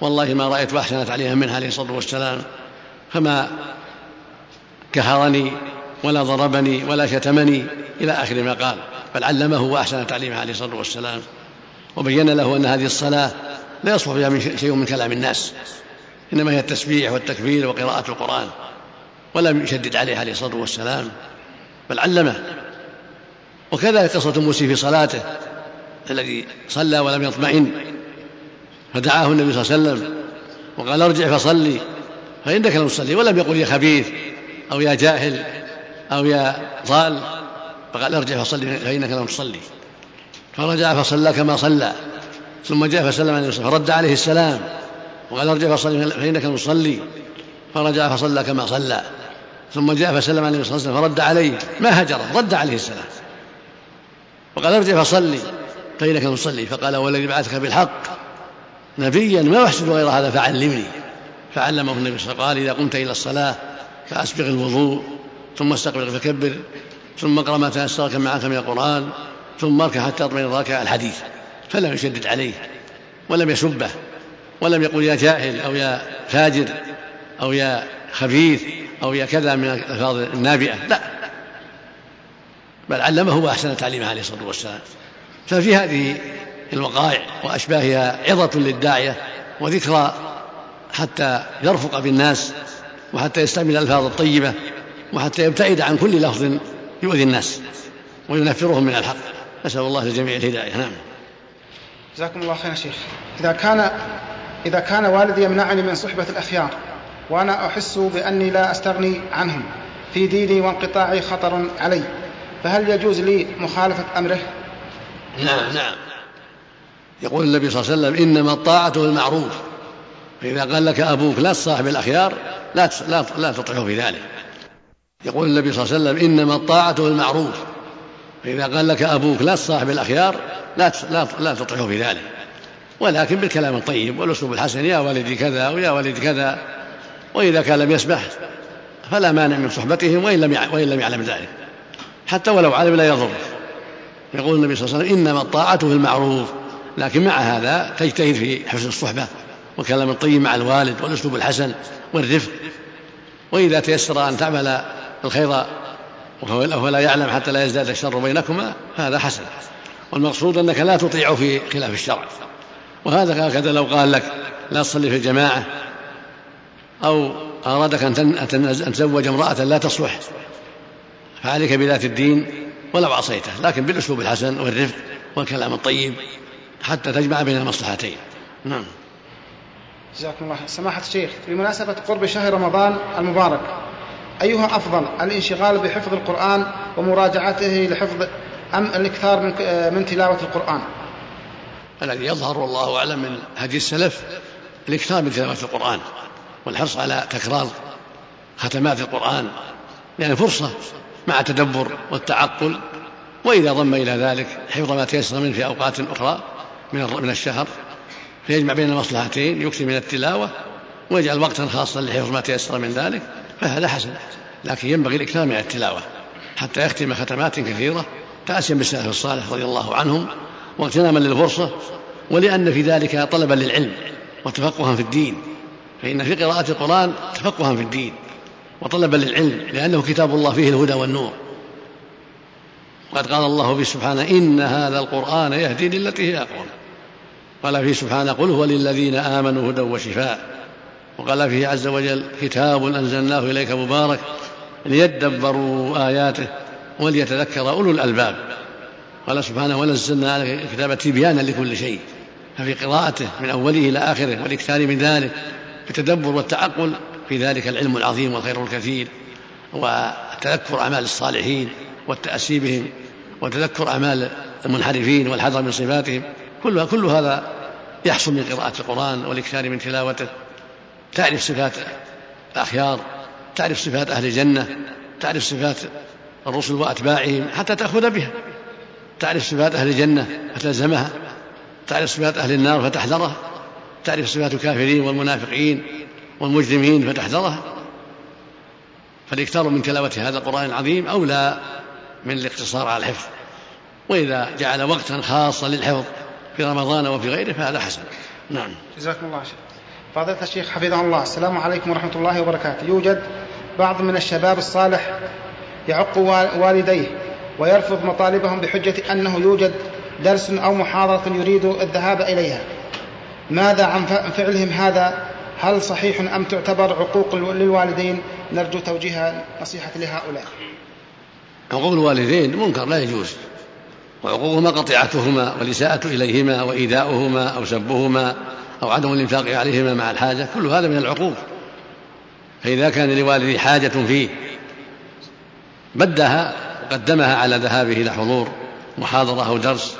والله ما رأيت أحسن تعليما منه عليه الصلاة والسلام فما كهرني ولا ضربني ولا شتمني إلى آخر ما قال. بل علمه وأحسن تعليمه عليه الصلاة والسلام وبين له أن هذه الصلاة لا يصلح فيها شيء من كلام الناس. إنما هي التسبيح والتكبير وقراءة القرآن ولم يشدد عليه عليه الصلاة والسلام بل علمه. وكذلك قصة موسى في صلاته الذي صلى ولم يطمئن فدعاه النبي صلى الله عليه وسلم وقال ارجع فصلي فإنك لم تصلي ولم يقل يا خبيث أو يا جاهل أو يا ضال. فقال ارجع فصلي فإنك لم تصلي. فرجع فصلى كما صلى. ثم جاء فسلم عليه فرد عليه السلام. وقال ارجع فصلي فإنك المصلي فرجع فصلى كما صلى. ثم جاء فسلم عليه الصلاة والسلام فرد عليه. ما هجره رد عليه السلام. وقال ارجع فصلي فإنك المصلي فقال والذي بعثك بالحق نبيا ما أحسن غير هذا؟ فعلمني. فعلمه النبي صلى الله عليه وسلم قال إذا قمت إلى الصلاة فأسبغ الوضوء ثم استقبل فكبر. ثم اقرأ ما تيسر معك من القرآن ثم اركع حتى تطمئن الركعة الحديث. فلم يشدد عليه ولم يسبه ولم يقل يا جاهل أو يا فاجر أو يا خبيث أو يا كذا من الألفاظ النابئة لا. بل علمه وأحسن تعليمه عليه الصلاة والسلام. ففي هذه الوقائع وأشباهها عظة للداعية وذكرى حتى يرفق بالناس وحتى يستعمل الألفاظ الطيبة وحتى يبتعد عن كل لفظ يؤذي الناس وينفرهم من الحق. نسأل الله للجميع الهداية. نعم. جزاكم الله خير شيخ. إذا كان إذا كان والدي يمنعني من صحبة الأخيار وأنا أحس بأني لا أستغني عنهم في ديني وانقطاعي خطر علي فهل يجوز لي مخالفة أمره؟ نعم نعم. يقول النبي صلى الله عليه وسلم إنما الطاعة بالمعروف فإذا قال لك أبوك لا تصاحب الأخيار لا لا لا تطيعه في ذلك. يقول النبي صلى الله عليه وسلم إنما الطاعة بالمعروف فإذا قال لك أبوك لا تصاحب الأخيار لا لا لا تطيعه في ذلك. ولكن بالكلام الطيب والأسلوب الحسن يا والدي كذا ويا والدي كذا وإذا كان لم يسمح فلا مانع من صحبتهم وإن لم وإن لم يعلم ذلك. حتى ولو علم لا يضر. يقول النبي صلى الله عليه وسلم إنما الطاعة في المعروف لكن مع هذا تجتهد في حسن الصحبة والكلام الطيب مع الوالد والأسلوب الحسن والرفق. وإذا تيسر أن تعمل الخير وهو لا يعلم حتى لا يزداد الشر بينكما فهذا حسن. والمقصود أنك لا تطيع في خلاف الشرع وهذا هكذا لو قال لك لا تصلي في الجماعة أو أرادك أن تزوج امرأة لا تصلح فعليك بذات الدين ولو عصيته لكن بالأسلوب الحسن والرفق والكلام الطيب حتى تجمع بين المصلحتين. نعم. جزاكم الله سماحة الشيخ بمناسبة قرب شهر رمضان المبارك أيها أفضل الانشغال بحفظ القرآن ومراجعته لحفظ أم الإكثار من, من تلاوة القرآن؟ الذي يظهر والله أعلم من هدي السلف الإكثار من تلاوة القرآن والحرص على تكرار ختمات القرآن يعني فرصة مع تدبر والتعقل وإذا ضم إلى ذلك حفظ ما تيسر منه في أوقات أخرى من من الشهر فيجمع بين المصلحتين يكثر من التلاوة ويجعل وقتا خاصا لحفظ ما تيسر من ذلك. فهذا حسن لكن ينبغي الإكثار من التلاوة. حتى يختم ختمات كثيرة تأسيا بالسلف الصالح رضي الله عنهم واغتناما للفرصة ولأن في ذلك طلبا للعلم وتفقها في الدين. فإن في قراءة القرآن تفقها في الدين وطلبا للعلم لأنه كتاب الله فيه الهدى والنور. وقد قال الله فيه سبحانه إن هذا القرآن يهدي للتي هي أقوم. قال فيه سبحانه قل هو للذين آمنوا هدى وشفاء. وقال فيه عز وجل كتاب أنزلناه إليك مبارك ليدبروا آياته وليتذكر أولو الألباب. قال سبحانه ونزلنا عليك الكتاب تبيانا لكل شيء ففي قراءته من أوله إلى آخره والإكثار من ذلك بالتدبر والتعقل في ذلك العلم العظيم والخير الكثير وتذكر أعمال الصالحين والتأسي بهم وتذكر أعمال المنحرفين والحذر من صفاتهم كل كل هذا يحصل من قراءة القرآن والإكثار من تلاوته تعرف صفات الأخيار تعرف صفات أهل الجنة تعرف صفات الرسل وأتباعهم حتى تأخذ بها. تعرف صفات أهل الجنة فتلزمها تعرف صفات أهل النار فتحذرها. تعرف صفات الكافرين والمنافقين والمجرمين فتحذرها. فالإكثار من تلاوة هذا القرآن العظيم أولى من الاقتصار على الحفظ. وإذا جعل وقتا خاصا للحفظ في رمضان وفي غيره فهذا حسن. نعم. جزاكم الله شيخ فضيلة الشيخ حفظه الله. السلام عليكم ورحمة الله وبركاته. يوجد بعض من الشباب الصالح يعق والديه ويرفض مطالبهم بحجة أنه يوجد درس أو محاضرة يريد الذهاب إليها. ماذا عن فعلهم هذا؟ هل صحيح أم تعتبر عقوق للوالدين؟ نرجو توجيه نصيحة لهؤلاء. عقوق الوالدين منكر لا يجوز. وعقوقهما قطيعتهما والإساءة إليهما وإيذاؤهما أو سبهما. أو عدم الإنفاق عليهما مع الحاجة كل هذا من العقوق فإذا كان لوالدي حاجة فيه بدها وقدمها على ذهابه إلى حضور محاضرة أو درس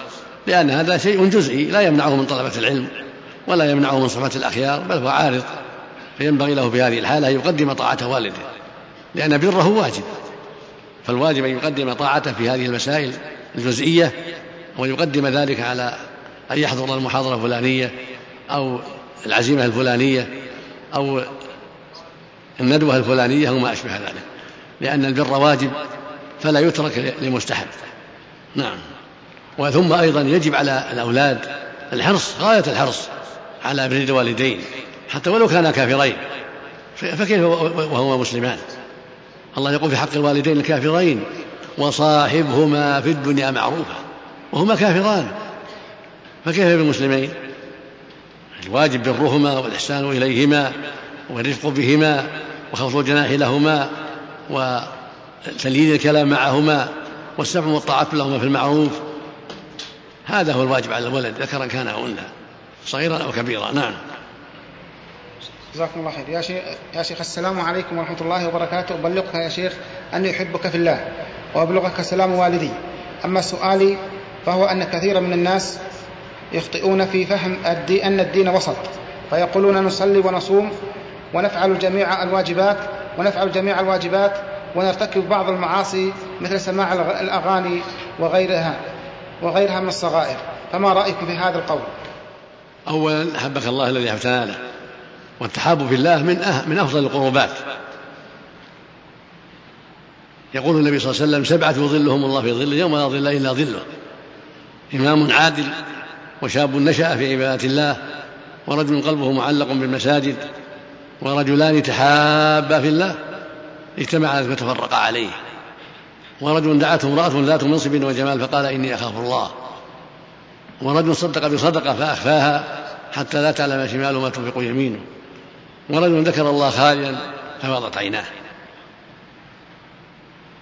لأن هذا شيء جزئي لا يمنعه من طلبة العلم ولا يمنعه من صحبة الأخيار بل هو عارض. فينبغي له في هذه الحالة أن يقدم طاعة والده لأن بره واجب. فالواجب أن يقدم طاعته في هذه المسائل الجزئية ويقدم ذلك على أن يحضر المحاضرة الفلانية أو العزيمة الفلانية أو الندوة الفلانية وما أشبه ذلك. لأن البر واجب فلا يترك لمستحب. نعم. وثم أيضا يجب على الأولاد الحرص غاية الحرص على بر الوالدين حتى ولو كانا كافرين فكيف وهما مسلمان؟ الله يقول في حق الوالدين الكافرين وصاحبهما في الدنيا معروفا وهما كافران فكيف بالمسلمين؟ الواجب برهما والإحسان إليهما والرفق بهما وخفض الجناح لهما وتليين الكلام معهما والسمع والطاعة لهما في المعروف. هذا هو الواجب على الولد ذكرا كان أو أنثى صغيرا أو كبيرا. نعم. جزاكم الله خير. يا شيخ يا شيخ السلام عليكم ورحمة الله وبركاته. أبلغك يا شيخ اني احبك في الله وأبلغك سلام والدي. أما سؤالي فهو أن كثيرا من الناس يخطئون في فهم الدين أن الدين وسط فيقولون نصلي ونصوم ونفعل جميع الواجبات ونفعل جميع الواجبات ونرتكب بعض المعاصي مثل سماع الأغاني وغيرها وغيرها من الصغائر. فما رايكم في هذا القول؟ اولا احبك الله الذي له والتحاب في الله من أه من أفضل القربات. يقول النبي صلى الله عليه وسلم سبعة يظلهم الله في ظله يوم لا ظل إلا ظله. إمام عادل وشاب نشأ في عبادة الله ورجل قلبه معلق بالمساجد ورجلان تحابا في الله اجتمعا وتفرقا عليه. ورجل دعته امرأة ذات منصب وجمال فقال إني أخاف الله. ورجل صدق بصدقة فأخفاها حتى لا تعلم شماله ما تنفق يمينه. ورجل ذكر الله خاليا ففاضت عيناه.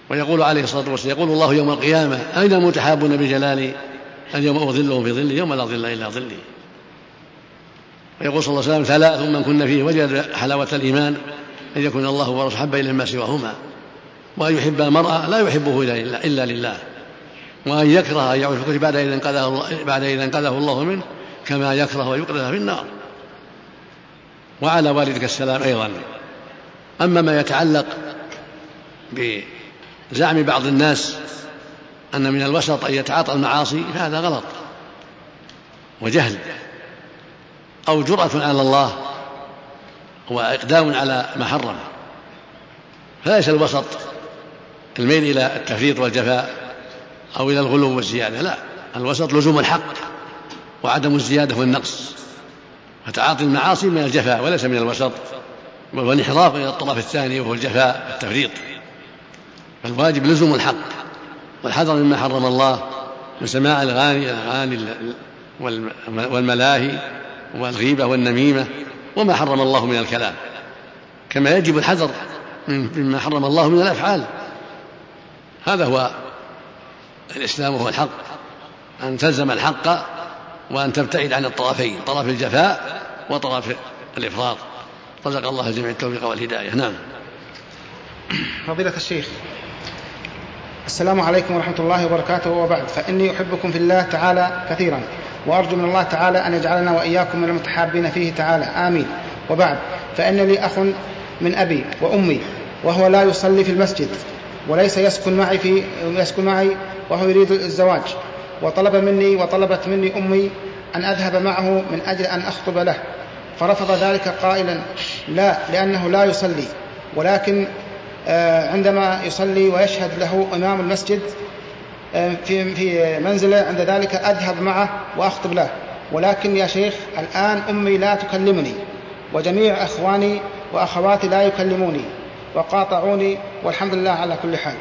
ويقول عليه الصلاة والسلام يقول الله يوم القيامة أين المتحابون بجلالي؟ اليوم أظلهم في ظلي يوم لا ظل إلا ظلي. ويقول صلى الله عليه وسلم ثلاث من كن فيه وجد حلاوة الإيمان أن يكون الله ورسوله حب إليه ما سواهما. وأن يحب المرأة لا يحبه إلا لله وأن يكره أن يعود في بعد إذا انقذه بعد إذا انقذه الله منه كما يكره أن يقذف في النار. وعلى والدك السلام أيضا. أما ما يتعلق بزعم بعض الناس أن من الوسط أن يتعاطى المعاصي فهذا غلط وجهل أو جرأة على الله وإقدام على ما حرم. فليس الوسط الميل إلى التفريط والجفاء أو إلى الغلو والزيادة لا الوسط لزوم الحق وعدم الزيادة والنقص. فتعاطي المعاصي من الجفاء وليس من الوسط والانحراف إلى الطرف الثاني وهو الجفاء التفريط. فالواجب لزوم الحق. والحذر مما حرم الله من سماع الأغاني الأغاني والملاهي والغيبة والنميمة وما حرم الله من الكلام. كما يجب الحذر مما حرم الله من الأفعال. هذا هو الإسلام وهو الحق. أن تلزم الحق وأن تبتعد عن الطرفين طرف الجفاء وطرف الإفراط. رزق الله الجميع التوفيق والهداية. نعم. فضيلة الشيخ السلام عليكم ورحمة الله وبركاته. وبعد فإني أحبكم في الله تعالى كثيرا وأرجو من الله تعالى أن يجعلنا وإياكم من المتحابين فيه تعالى. آمين. وبعد فإن لي أخ من أبي وأمي وهو لا يصلي في المسجد وليس يسكن معي في يسكن معي وهو يريد الزواج. وطلب مني وطلبت مني أمي أن أذهب معه من أجل أن أخطب له. فرفض ذلك قائلا لا لأنه لا يصلي. ولكن عندما يصلي ويشهد له إمام المسجد آه، في في منزله عند ذلك أذهب معه وأخطب له. ولكن يا شيخ الآن أمي لا تكلمني وجميع إخواني وأخواتي لا يكلموني وقاطعوني والحمد لله على كل حال.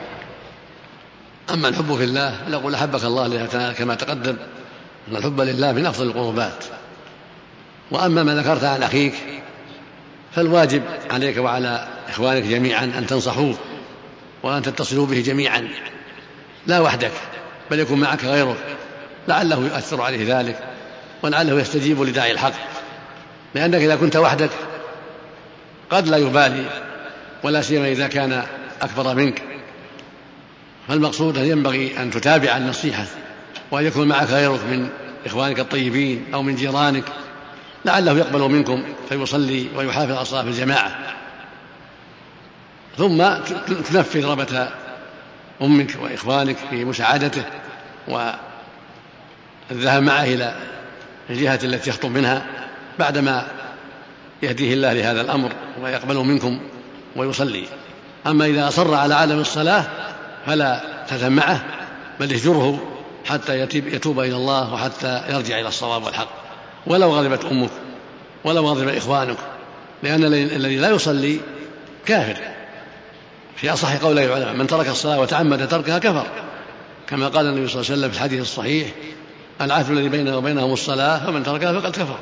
أما الحب في الله نقول أحبك الله كما تقدم أن الحب لله من أفضل القربات. وأما ما ذكرت عن أخيك فالواجب عليك وعلى إخوانك جميعا أن تنصحوه وأن تتصلوا به جميعا. لا وحدك بل يكون معك غيرك لعله يؤثر عليه ذلك ولعله يستجيب لداعي الحق. لأنك إذا كنت وحدك قد لا يبالي ولا سيما إذا كان أكبر منك. فالمقصود أن ينبغي أن تتابع النصيحة وأن يكون معك غيرك من إخوانك الطيبين أو من جيرانك. لعله يقبل منكم فيصلي ويحافظ على صلاة الجماعة. ثم تنفذ رغبة أمك وإخوانك في مساعدته والذهاب معه إلى الجهة التي يخطب منها بعدما يهديه الله لهذا الأمر ويقبل منكم ويصلي. أما إذا أصر على عدم الصلاة فلا تذهب معه بل اهجره حتى يتوب إلى الله وحتى يرجع إلى الصواب والحق. ولو غضبت أمك ولو غضب إخوانك لأن الذي لا يصلي كافر. في أصح قولي العلماء من ترك الصلاة وتعمد تركها كفر. كما قال النبي صلى الله عليه وسلم في الحديث الصحيح العهد الذي بيننا وبينهم الصلاة فمن تركها فقد كفر.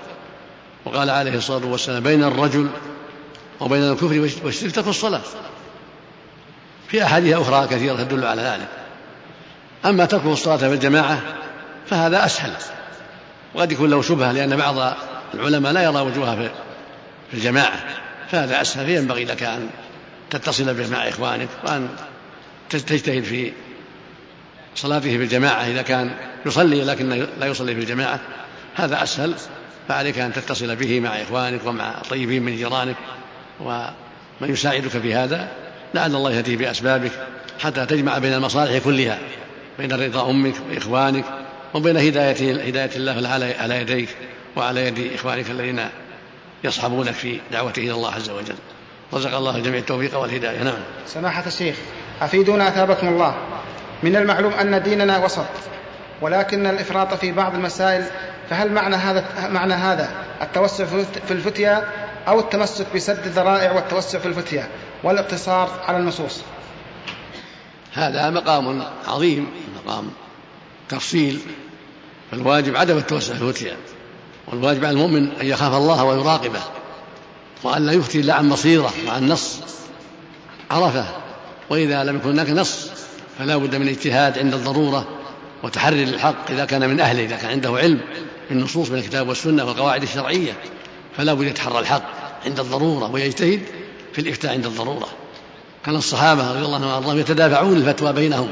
وقال عليه الصلاة والسلام بين الرجل وبين الكفر والشرك ترك الصلاة. في أحاديث أخرى كثيرة تدل على ذلك. أما ترك الصلاة في الجماعة فهذا أسهل. وقد يكون له شبهة لأن بعض العلماء لا يرى وجوهها في الجماعة. فهذا أسهل فينبغي لك أن تتصل به مع إخوانك وأن تجتهد في صلاته في الجماعة إذا كان يصلي لكن لا يصلي في الجماعة. هذا أسهل. فعليك أن تتصل به مع إخوانك ومع طيبين من جيرانك ومن يساعدك في هذا. لعل الله يهديه بأسبابك حتى تجمع بين المصالح كلها بين رضا أمك وإخوانك وبين هداية هداية الله على يديك وعلى يد إخوانك الذين يصحبونك في دعوته إلى الله عز وجل. رزق الله الجميع التوفيق والهداية. نعم. سماحة الشيخ أفيدونا أثابكم الله. من المعلوم أن ديننا وسط ولكن الإفراط في بعض المسائل فهل معنى هذا معنى هذا التوسع في الفتيا أو التمسك بسد الذرائع والتوسع في الفتيا والاقتصار على النصوص؟ هذا مقام عظيم مقام تفصيل. فالواجب عدم التوسع في الفتيا والواجب على المؤمن أن يخاف الله ويراقبه. وأن لا يفتي إلا عن بصيرة مع النص عرفة. وإذا لم يكن هناك نص فلا بد من اجتهاد عند الضرورة وتحري للحق إذا كان من أهله إذا كان عنده علم بالنصوص من الكتاب والسنة والقواعد الشرعية. فلا بد يتحرى الحق عند الضرورة ويجتهد في الإفتاء عند الضرورة. كان الصحابة رضي الله عنهم وأرضاهم يتدافعون الفتوى بينهم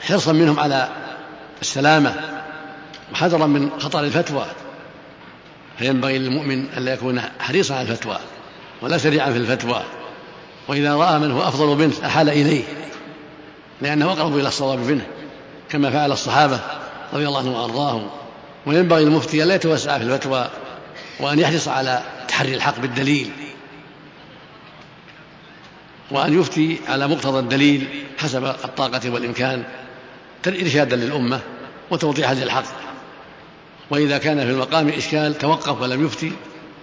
حرصا منهم على السلامة وحذرا من خطر الفتوى. فينبغي للمؤمن ألا يكون حريصا على الفتوى ولا سريعا في الفتوى. وإذا رأى من هو أفضل منه أحال إليه لأنه أقرب إلى الصواب منه كما فعل الصحابة رضي الله عنهم وأرضاهم. وينبغي للمفتي ألا يتوسع في الفتوى وأن يحرص على تحري الحق بالدليل. وأن يفتي على مقتضى الدليل حسب الطاقة والإمكان إرشادا للأمة وتوضيحا للحق. وإذا كان في المقام إشكال توقف ولم يفتي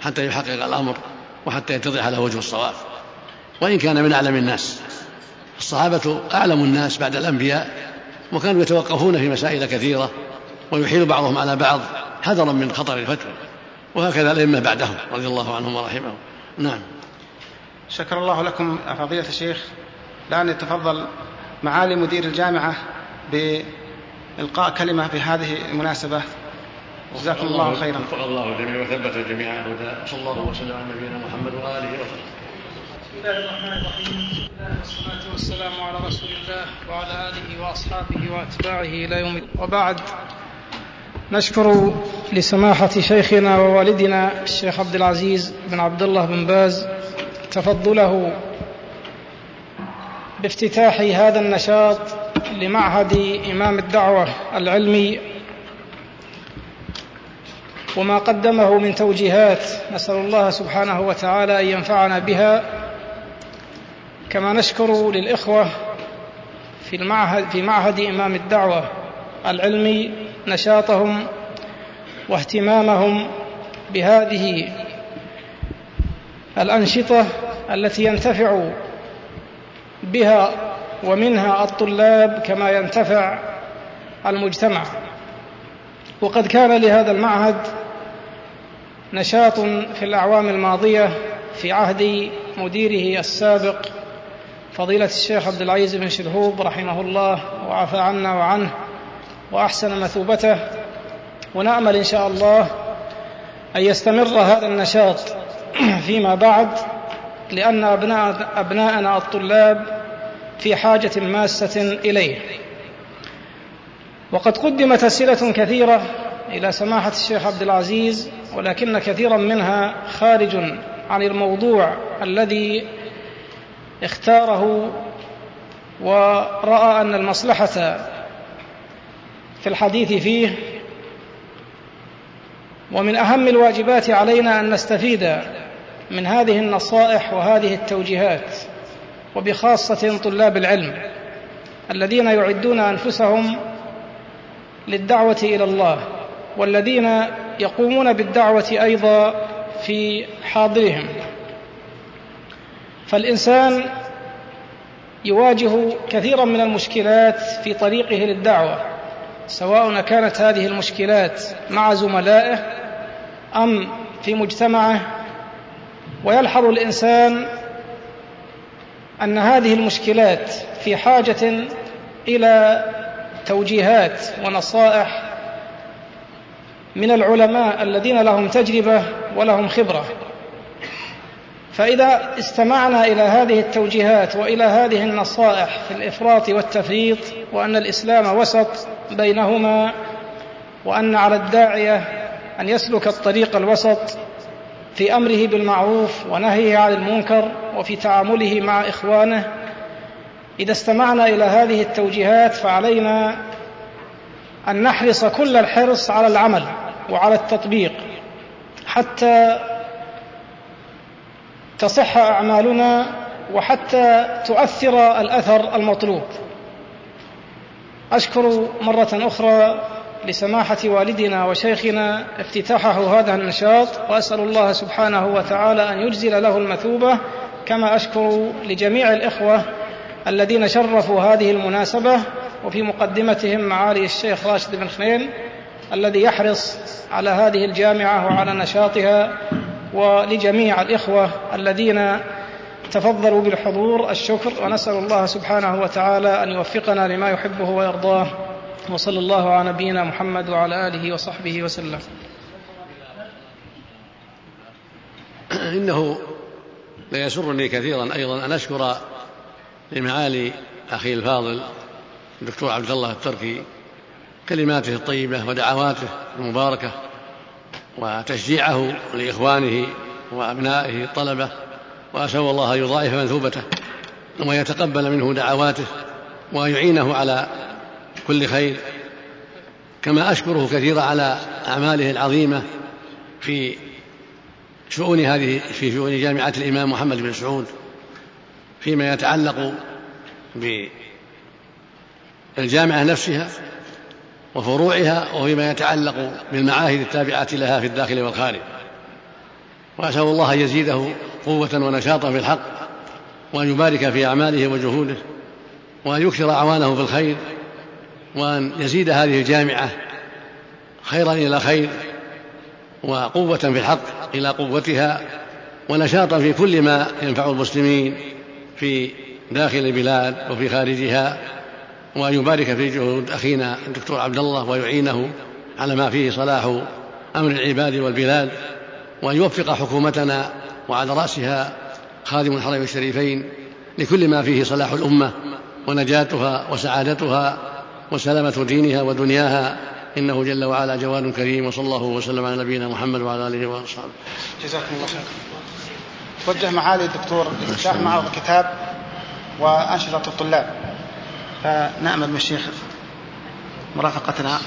حتى يحقق الأمر وحتى يتضح له وجه الصواب. وإن كان من أعلم الناس. الصحابة أعلم الناس بعد الأنبياء وكانوا يتوقفون في مسائل كثيرة ويحيل بعضهم على بعض حذرا من خطر الفتوى. وهكذا الأئمة بعدهم رضي الله عنهم ورحمهم. نعم. شكر الله لكم فضيلة الشيخ. الآن يتفضل معالي مدير الجامعة بإلقاء كلمة في هذه المناسبة. جزاكم الله خيرا. وفق الله الجميع وثبت الجميع على الهدى صلى الله وسلم على نبينا محمد وآله وصحبه. بسم الله الرحمن الرحيم. والصلاة والسلام على رسول الله وعلى آله وأصحابه وأتباعه إلى يوم الدين. وبعد نشكر لسماحة شيخنا ووالدنا الشيخ عبد العزيز بن عبد الله بن باز تفضله بافتتاح هذا النشاط لمعهد إمام الدعوة العلمي وما قدمه من توجيهات نسأل الله سبحانه وتعالى أن ينفعنا بها. كما نشكر للإخوة في المعهد في معهد إمام الدعوة العلمي نشاطهم واهتمامهم بهذه الأنشطة التي ينتفع بها ومنها الطلاب كما ينتفع المجتمع. وقد كان لهذا المعهد نشاط في الأعوام الماضية في عهد مديره السابق فضيلة الشيخ عبد العزيز بن شلهوب رحمه الله وعفى عنا وعنه وأحسن مثوبته. ونأمل إن شاء الله أن يستمر هذا النشاط [CLEARS THROAT] فيما بعد لأن أبناء أبناءنا الطلاب في حاجة ماسة إليه. وقد قدمت أسئلة كثيرة إلى سماحة الشيخ عبد العزيز ولكن كثيرا منها خارج عن الموضوع الذي اختاره ورأى أن المصلحة في الحديث فيه ومن أهم الواجبات علينا أن نستفيد من هذه النصائح وهذه التوجيهات وبخاصة طلاب العلم الذين يعدون أنفسهم للدعوة إلى الله والذين يقومون بالدعوة أيضا في حاضرهم. فالإنسان يواجه كثيرا من المشكلات في طريقه للدعوة سواء كانت هذه المشكلات مع زملائه أم في مجتمعه. ويلحظ الإنسان أن هذه المشكلات في حاجة إلى توجيهات ونصائح من العلماء الذين لهم تجربة ولهم خبرة. فإذا استمعنا إلى هذه التوجيهات وإلى هذه النصائح في الإفراط والتفريط وأن الإسلام وسط بينهما وأن على الداعية أن يسلك الطريق الوسط في أمره بالمعروف ونهيه عن المنكر وفي تعامله مع إخوانه إذا استمعنا إلى هذه التوجيهات فعلينا أن نحرص كل الحرص على العمل. وعلى التطبيق حتى تصح أعمالنا وحتى تؤثر الأثر المطلوب. أشكر مرة أخرى لسماحة والدنا وشيخنا افتتاحه هذا النشاط وأسأل الله سبحانه وتعالى أن يجزل له المثوبة كما أشكر لجميع الإخوة الذين شرفوا هذه المناسبة وفي مقدمتهم معالي الشيخ راشد بن خنين الذي يحرص على هذه الجامعة وعلى نشاطها ولجميع الإخوة الذين تفضلوا بالحضور الشكر. ونسأل الله سبحانه وتعالى أن يوفقنا لما يحبه ويرضاه. وصلى الله على نبينا محمد وعلى آله وصحبه وسلم. إنه ليسرني كثيرا أيضا أن أشكر لمعالي أخي الفاضل الدكتور عبد الله التركي كلماته الطيبة ودعواته المباركة وتشجيعه لإخوانه وأبنائه الطلبة وأسأل الله أن يضاعف مثوبته ويتقبل منه دعواته ويعينه على كل خير. كما أشكره كثيرا على أعماله العظيمة في شؤون هذه في شؤون جامعة الإمام محمد بن سعود فيما يتعلق بالجامعة نفسها وفروعها وفيما يتعلق بالمعاهد التابعة لها في الداخل والخارج. وأسأل الله أن يزيده قوة ونشاطا في الحق وأن يبارك في أعماله وجهوده وأن يكثر أعوانه في الخير وأن يزيد هذه الجامعة خيرا إلى خير وقوة في الحق إلى قوتها ونشاطا في كل ما ينفع المسلمين في داخل البلاد وفي خارجها. وأن يبارك في جهود أخينا الدكتور عبد الله ويعينه على ما فيه صلاح أمر العباد والبلاد وأن يوفق حكومتنا وعلى رأسها خادم الحرمين الشريفين لكل ما فيه صلاح الأمة ونجاتها وسعادتها وسلامة دينها ودنياها. إنه جل وعلا جواد كريم وصلى الله وسلم على نبينا محمد وعلى آله وأصحابه. جزاكم الله خير توجه معالي الدكتور افتتاح معرض الكتاب وأنشطة الطلاب. فنأمل من الشيخ مرافقتنا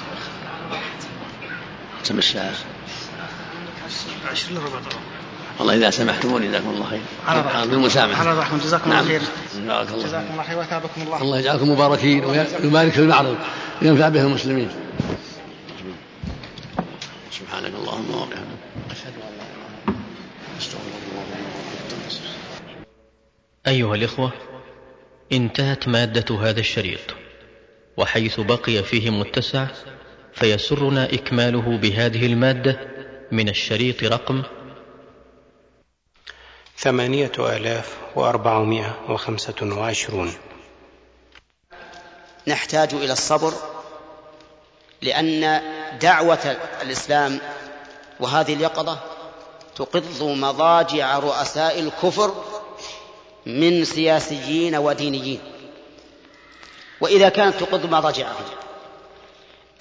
كم الساعة؟ عشرين ربع والله إذا سمحتموني جزاكم الله خير. على بالمسامحة. على الرحمة جزاكم نعم. الله خير. بارك الله جزاكم الله خير. وثابكم الله. الله يجعلكم مباركين ويبارك في المعرض. وينفع به المسلمين. سبحانك اللهم وبحمدك. أشهد أن لا إله إلا أنت. أستغفرك الله أيها الإخوة انتهت مادة هذا الشريط وحيث بقي فيه متسع فيسرنا إكماله بهذه المادة من الشريط رقم ثمانية آلاف وأربعمائة وخمسة وعشرون. نحتاج إلى الصبر لأن دعوة الإسلام وهذه اليقظة تقض مضاجع رؤساء الكفر من سياسيين ودينيين. وإذا كانت تقض مضاجعهم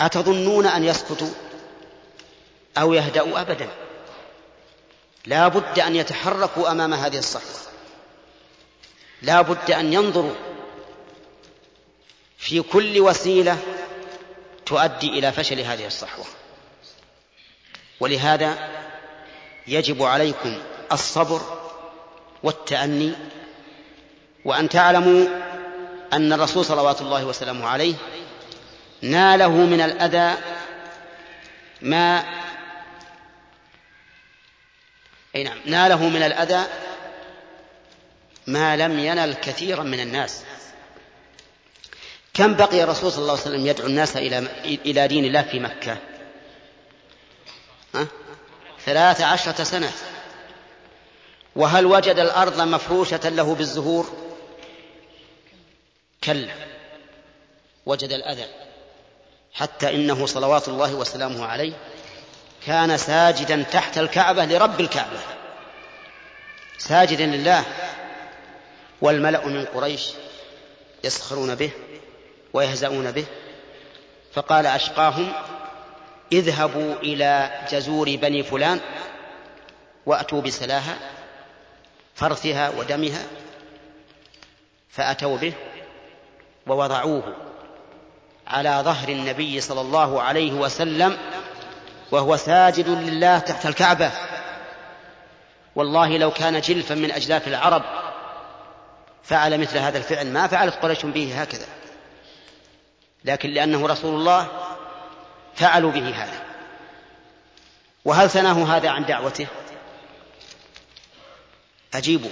أتظنون أن يسكتوا أو يهدأوا أبدا. لا بد أن يتحركوا أمام هذه الصحوه لا بد أن ينظروا في كل وسيلة تؤدي إلى فشل هذه الصحوة. ولهذا يجب عليكم الصبر والتأني وأن تعلموا أن الرسول صلوات الله وسلامه عليه ناله من الأذى ما أي نعم ناله من الأذى ما لم ينل كثيرا من الناس. كم بقي الرسول صلى الله عليه وسلم يدعو الناس إلى إلى دين الله في مكة؟ ها؟ ثلاث عشرة سنة. وهل وجد الأرض مفروشة له بالزهور؟ كلا وجد الأذى حتى إنه صلوات الله وسلامه عليه كان ساجدا تحت الكعبة لرب الكعبة. ساجدا لله. والملأ من قريش يسخرون به ويهزؤون به. فقال أشقاهم اذهبوا إلى جزور بني فلان وأتوا بسلاها فرثها ودمها فأتوا به. ووضعوه على ظهر النبي صلى الله عليه وسلم وهو ساجد لله تحت الكعبة. والله لو كان جلفا من أجلاف العرب فعل مثل هذا الفعل ما فعلت قريش به هكذا. لكن لأنه رسول الله فعلوا به هذا. وهل ثناه هذا عن دعوته؟ أجيبوا.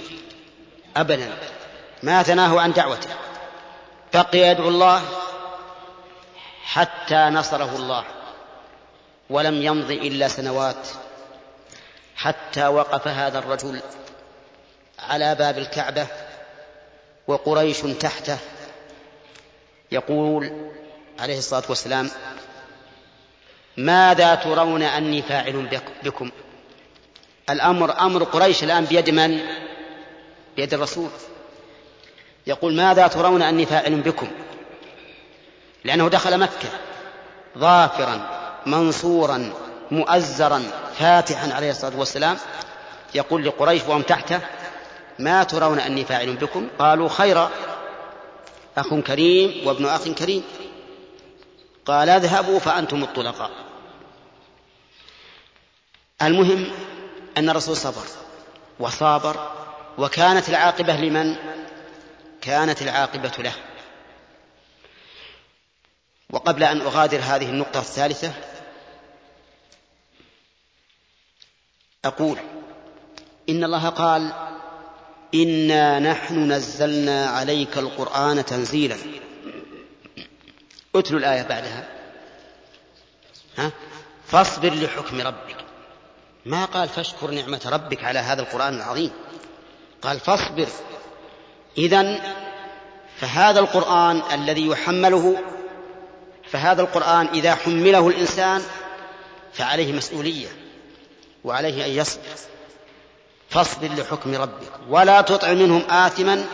أبدا. ما ثناه عن دعوته. بقي يدعو الله حتى نصره الله ولم يمض إلا سنوات حتى وقف هذا الرجل على باب الكعبة وقريش تحته يقول عليه الصلاة والسلام ماذا ترون أني فاعل بكم؟ الأمر أمر قريش الآن بيد من؟ بيد الرسول. يقول ماذا ترون أني فاعل بكم؟ لأنه دخل مكة ظافرا منصورا مؤزرا فاتحا عليه الصلاة والسلام. يقول لقريش وهم تحته ما ترون أني فاعل بكم؟ قالوا خيرا أخ كريم وابن أخ كريم. قال اذهبوا فأنتم الطلقاء. المهم أن الرسول صبر وصابر وكانت العاقبة لمن؟ كانت العاقبة له. وقبل أن أغادر هذه النقطة الثالثة أقول إن الله قال إنا نحن نزلنا عليك القرآن تنزيلا. اتلوا الآية بعدها. ها؟ فاصبر لحكم ربك. ما قال فاشكر نعمة ربك على هذا القرآن العظيم. قال فاصبر إذا فهذا القرآن الذي يحمله فهذا القرآن إذا حمله الإنسان فعليه مسؤولية وعليه أن يصبر. فاصبر لحكم ربك ولا تطع منهم آثما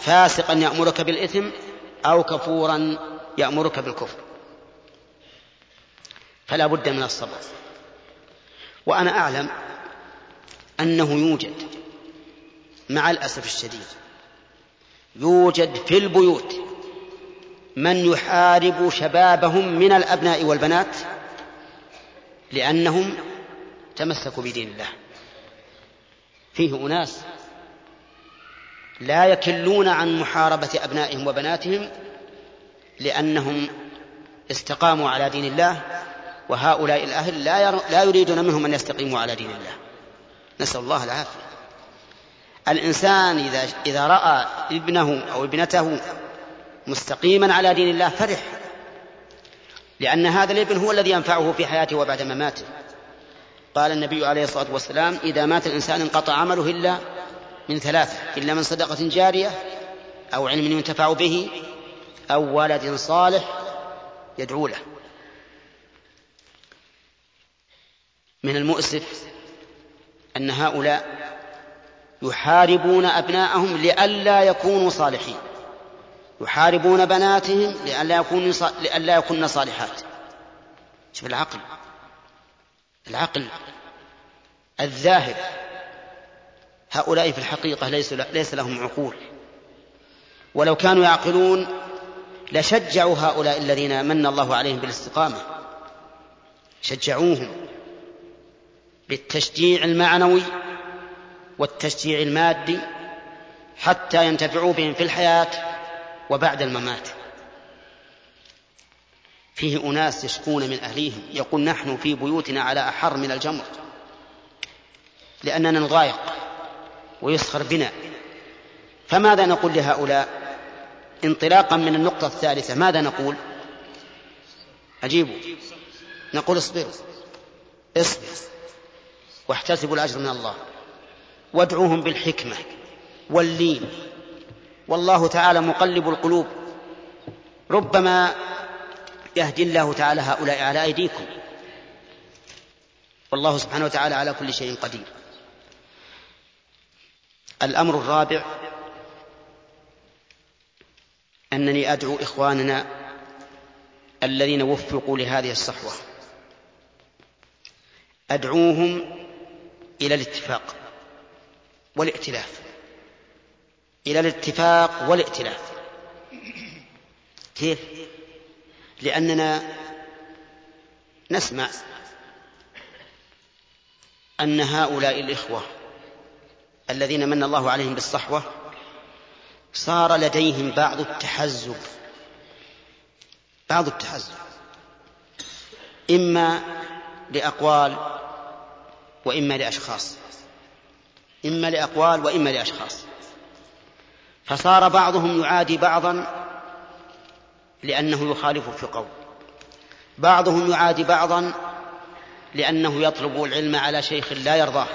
فاسقا يأمرك بالإثم أو كفورا يأمرك بالكفر. فلا بد من الصبر. وأنا أعلم أنه يوجد مع الأسف الشديد يوجد في البيوت من يحارب شبابهم من الأبناء والبنات لأنهم تمسكوا بدين الله. فيه أناس لا يكلون عن محاربة أبنائهم وبناتهم لأنهم استقاموا على دين الله وهؤلاء الأهل لا, لا يريدون منهم أن يستقيموا على دين الله. نسأل الله العافية. الإنسان إذا إذا رأى ابنه أو ابنته مستقيما على دين الله فرح لأن هذا الابن هو الذي ينفعه في حياته وبعد مماته. قال النبي عليه الصلاة والسلام إذا مات الإنسان انقطع عمله إلا من ثلاثة إلا من صدقة جارية أو علم ينتفع به أو ولد صالح يدعو له. من المؤسف أن هؤلاء يحاربون أبناءهم لئلا يكونوا صالحين. يحاربون بناتهم لئلا يكونوا لئلا يكون صالحات. شوف العقل. العقل الذاهب. هؤلاء في الحقيقة ليس ليس لهم عقول. ولو كانوا يعقلون لشجعوا هؤلاء الذين من الله عليهم بالاستقامة. شجعوهم بالتشجيع المعنوي والتشجيع المادي حتى ينتفعوا بهم في الحياة وبعد الممات. فيه أناس يشكون من أهليهم. يقول نحن في بيوتنا على أحر من الجمر. لأننا نضايق ويسخر بنا. فماذا نقول لهؤلاء؟ انطلاقا من النقطة الثالثة ماذا نقول؟ أجيبوا. نقول اصبروا. اصبر واحتسبوا الأجر من الله. وادعوهم بالحكمة واللين. والله تعالى مقلب القلوب. ربما يهدي الله تعالى هؤلاء على أيديكم. والله سبحانه وتعالى على كل شيء قدير. الأمر الرابع أنني أدعو إخواننا الذين وفقوا لهذه الصحوة. أدعوهم إلى الاتفاق. والائتلاف. إلى الاتفاق والائتلاف. كيف؟ لأننا نسمع أن هؤلاء الإخوة الذين من الله عليهم بالصحوة صار لديهم بعض التحزب. بعض التحزب. إما لأقوال وإما لأشخاص. إما لأقوال وإما لأشخاص. فصار بعضهم يعادي بعضا لأنه يخالف في قول. بعضهم يعادي بعضا لأنه يطلب العلم على شيخ لا يرضاه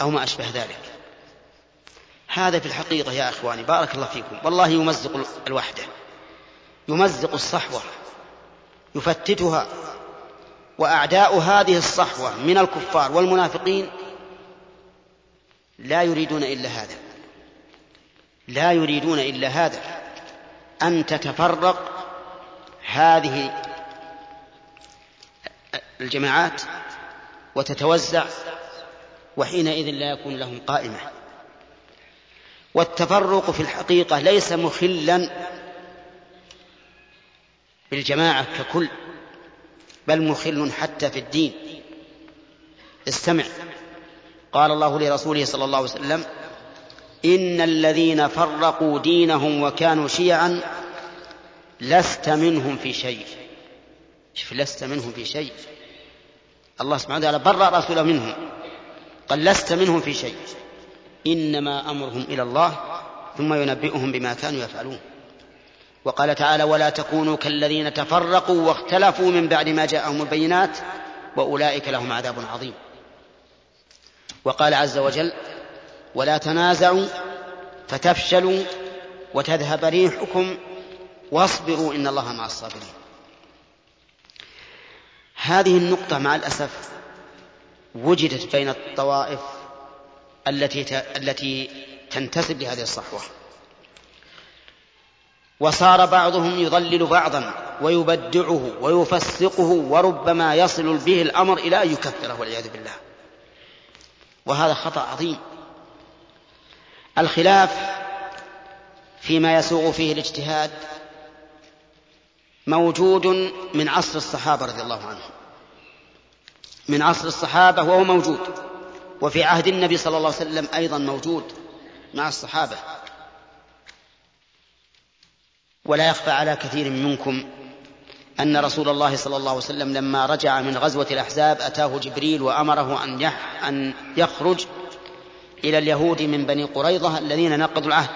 أو ما أشبه ذلك. هذا في الحقيقة يا إخواني بارك الله فيكم. والله يمزق الوحدة يمزق الصحوة يفتتها وأعداء هذه الصحوة من الكفار والمنافقين لا يريدون إلا هذا. لا يريدون إلا هذا. أن تتفرق هذه الجماعات وتتوزع وحينئذ لا يكون لهم قائمة. والتفرق في الحقيقة ليس مخلا بالجماعة ككل بل مخل حتى في الدين. استمع. قال الله لرسوله صلى الله عليه وسلم إن الذين فرقوا دينهم وكانوا شيعا لست منهم في شيء. شوف لست منهم في شيء. الله سبحانه وتعالى برأ رسوله منهم. قال لست منهم في شيء. إنما أمرهم إلى الله ثم ينبئهم بما كانوا يفعلون. وقال تعالى ولا تكونوا كالذين تفرقوا واختلفوا من بعد ما جاءهم البينات وأولئك لهم عذاب عظيم. وقال عز وجل ولا تنازعوا فتفشلوا وتذهب ريحكم واصبروا إن الله مع الصابرين. هذه النقطة مع الأسف وجدت بين الطوائف التي التي تنتسب لهذه الصحوة. وصار بعضهم يضلل بعضا ويبدعه ويفسقه وربما يصل به الأمر إلى أن يكفره والعياذ بالله. وهذا خطأ عظيم. الخلاف فيما يسوغ فيه الاجتهاد موجود من عصر الصحابة رضي الله عنهم. من عصر الصحابة وهو موجود. وفي عهد النبي صلى الله عليه وسلم أيضا موجود مع الصحابة. ولا يخفى على كثير منكم أن رسول الله صلى الله عليه وسلم لما رجع من غزوة الأحزاب أتاه جبريل وأمره أن أن يخرج إلى اليهود من بني قريظة الذين نقضوا العهد.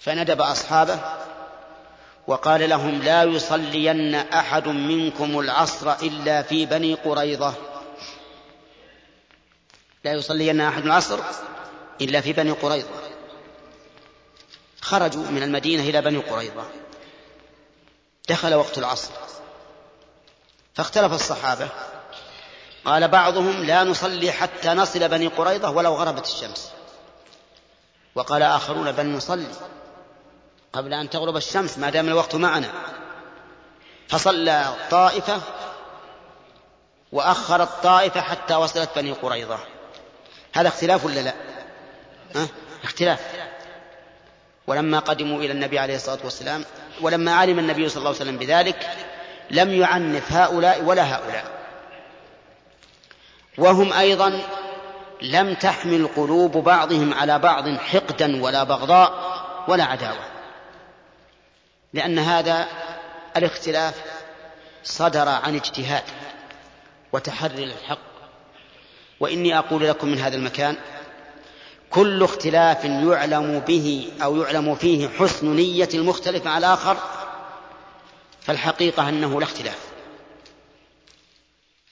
فندب أصحابه وقال لهم لا يصلين أحد منكم العصر إلا في بني قريظة. لا يصلين أحد العصر إلا في بني قريظة. خرجوا من المدينة إلى بني قريظة. دخل وقت العصر. فاختلف الصحابة. قال بعضهم لا نصلي حتى نصل بني قريظة ولو غربت الشمس. وقال آخرون بل نصلي قبل أن تغرب الشمس ما دام الوقت معنا. فصلى طائفة وأخر الطائفة حتى وصلت بني قريظة. هذا اختلاف ولا لا؟ اختلاف. ولما قدموا إلى النبي عليه الصلاة والسلام ولما علم النبي صلى الله عليه وسلم بذلك لم يعنف هؤلاء ولا هؤلاء. وهم أيضا لم تحمل قلوب بعضهم على بعض حقدا ولا بغضاء ولا عداوة. لأن هذا الاختلاف صدر عن اجتهاد وتحري الحق. وإني أقول لكم من هذا المكان كل اختلاف يعلم به أو يعلم فيه حسن نية المختلف على الآخر فالحقيقة أنه لا اختلاف.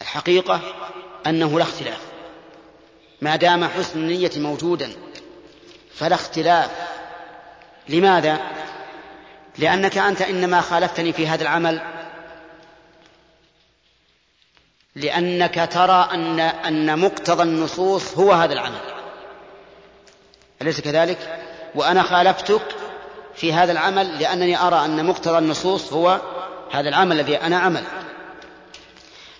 الحقيقة أنه لا اختلاف. ما دام حسن النية موجودا فلا اختلاف. لماذا؟ لأنك أنت إنما خالفتني في هذا العمل. لأنك ترى أن أن مقتضى النصوص هو هذا العمل. أليس كذلك؟ وأنا خالفتك في هذا العمل لأنني أرى أن مقتضى النصوص هو هذا العمل الذي أنا عمل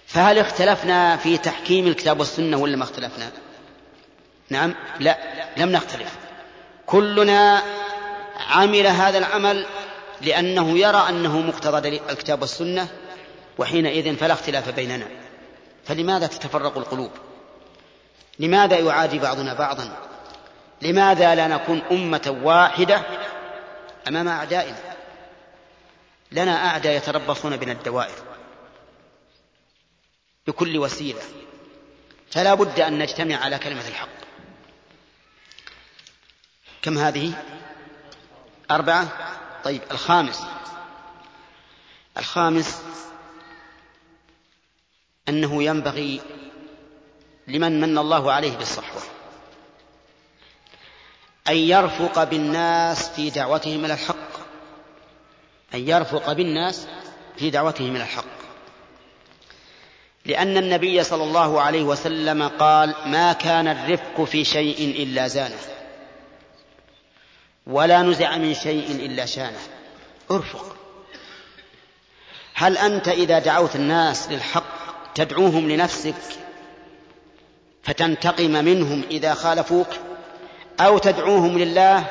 فهل اختلفنا في تحكيم الكتاب والسنة ولا ما اختلفنا؟ نعم لا لم نختلف. كلنا عمل هذا العمل لأنه يرى أنه مقتضى الكتاب والسنة وحينئذ فلا اختلاف بيننا. فلماذا تتفرق القلوب؟ لماذا يعادي بعضنا بعضا؟ لماذا لا نكون أمة واحدة أمام أعدائنا؟ لنا أعداء يتربصون بنا الدوائر بكل وسيلة. فلا بد أن نجتمع على كلمة الحق. كم هذه؟ أربعة؟ طيب الخامس. الخامس أنه ينبغي لمن من الله عليه بالصحوة. أن يرفق بالناس في دعوتهم إلى الحق. أن يرفق بالناس في دعوتهم إلى الحق. لأن النبي صلى الله عليه وسلم قال ما كان الرفق في شيء إلا زانه ولا نزع من شيء إلا شانه. ارفق. هل أنت إذا دعوت الناس للحق تدعوهم لنفسك فتنتقم منهم إذا خالفوك؟ أو تدعوهم لله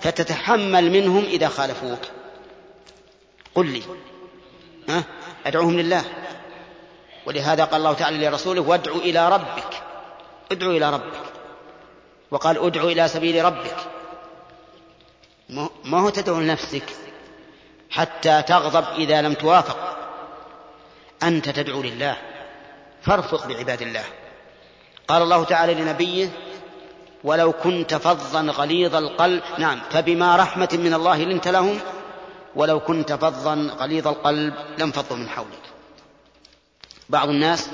فتتحمل منهم إذا خالفوك. قل لي. أدعوهم لله. ولهذا قال الله تعالى لرسوله وادع إلى ربك. ادعو إلى ربك. وقال ادعو إلى سبيل ربك. ما هو تدعو لنفسك؟ حتى تغضب إذا لم توافق. أنت تدعو لله. فارفق بعباد الله. قال الله تعالى لنبيه ولو كنت فظا غليظ القلب نعم فبما رحمة من الله لنت لهم ولو كنت فظا غليظ القلب لانفضوا من حولك. بعض الناس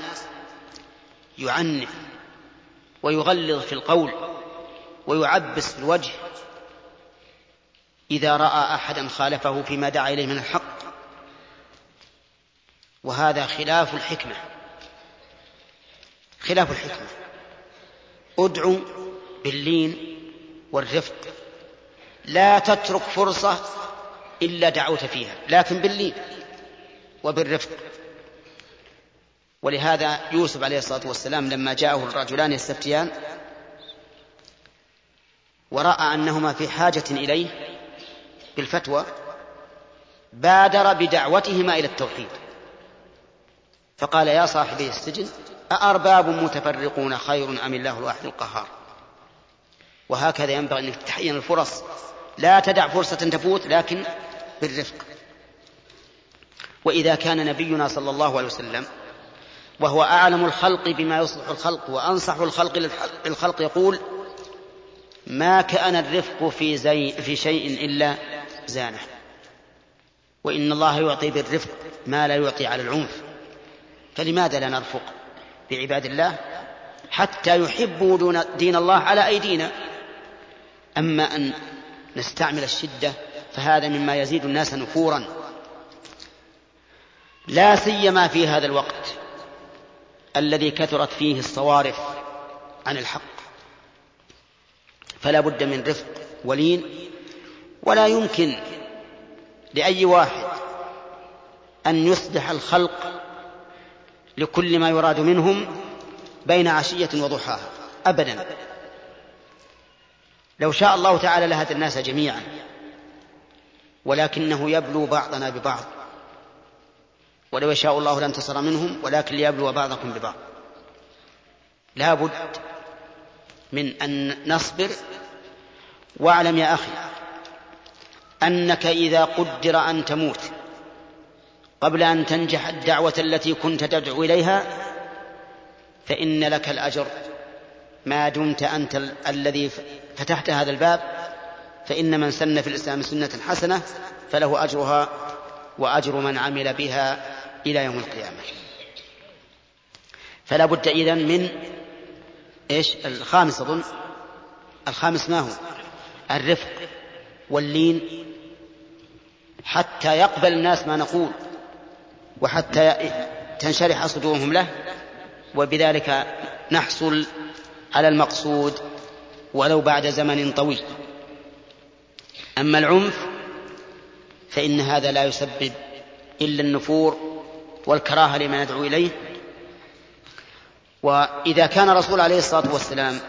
يعنف ويغلظ في القول ويعبس في الوجه إذا رأى أحدا خالفه فيما دعا إليه من الحق. وهذا خلاف الحكمة خلاف الحكمة. ادعو باللين والرفق. لا تترك فرصة إلا دعوت فيها لكن باللين وبالرفق. ولهذا يوسف عليه الصلاة والسلام لما جاءه الرجلان يستفتيان ورأى أنهما في حاجة إليه بالفتوى بادر بدعوتهما إلى التوحيد. فقال يا صاحبي السجن أأرباب متفرقون خير أم الله الواحد القهار؟ وهكذا ينبغي أن تحين الفرص. لا تدع فرصة تفوت لكن بالرفق. وإذا كان نبينا صلى الله عليه وسلم وهو أعلم الخلق بما يصلح الخلق وأنصح الخلق للخلق يقول ما كان الرفق في, زي في شيء إلا زانه. وإن الله يعطي بالرفق ما لا يعطي على العنف. فلماذا لا نرفق بعباد الله؟ حتى يحبوا دين الله على أيدينا. أما أن نستعمل الشدة فهذا مما يزيد الناس نفورا. لا سيما في هذا الوقت الذي كثرت فيه الصوارف عن الحق. فلا بد من رفق ولين ولا يمكن لأي واحد أن يصلح الخلق لكل ما يراد منهم بين عشية وضحاها أبدا. لو شاء الله تعالى لهدى الناس جميعا ولكنه يبلو بعضنا ببعض. ولو يشاء الله لانتصر منهم ولكن ليبلو بعضكم ببعض. لا بد من أن نصبر. واعلم يا أخي أنك إذا قدر أن تموت قبل أن تنجح الدعوة التي كنت تدعو إليها فإن لك الأجر. ما دمت أنت ال- الذي فتحت هذا الباب فإن من سن في الإسلام سنة حسنة فله أجرها وأجر من عمل بها إلى يوم القيامة. فلا بد إذن من إيش؟ الخامس أظن. الخامس ما هو؟ الرفق واللين حتى يقبل الناس ما نقول وحتى تنشرح صدورهم له وبذلك نحصل على المقصود ولو بعد زمن طويل. أما العنف فإن هذا لا يسبب إلا النفور والكراهة لمن يدعو إليه. وإذا كان الرسول عليه الصلاة والسلام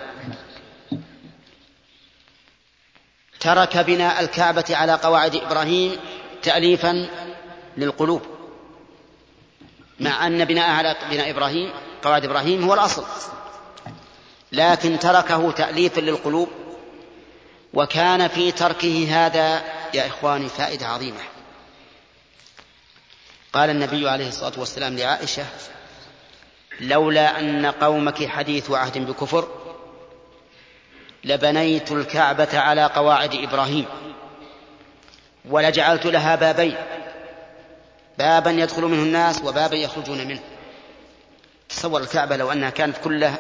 ترك بناء الكعبة على قواعد إبراهيم تأليفا للقلوب مع أن بناء على بناء إبراهيم قواعد إبراهيم هو الأصل. لكن تركه تأليفا للقلوب وكان في تركه هذا يا إخواني فائدة عظيمة. قال النبي عليه الصلاة والسلام لعائشة لولا أن قومك حديث عهد بكفر لبنيت الكعبة على قواعد إبراهيم ولجعلت لها بابين بابا يدخل منه الناس وبابا يخرجون منه. تصور الكعبة لو أنها كانت كلها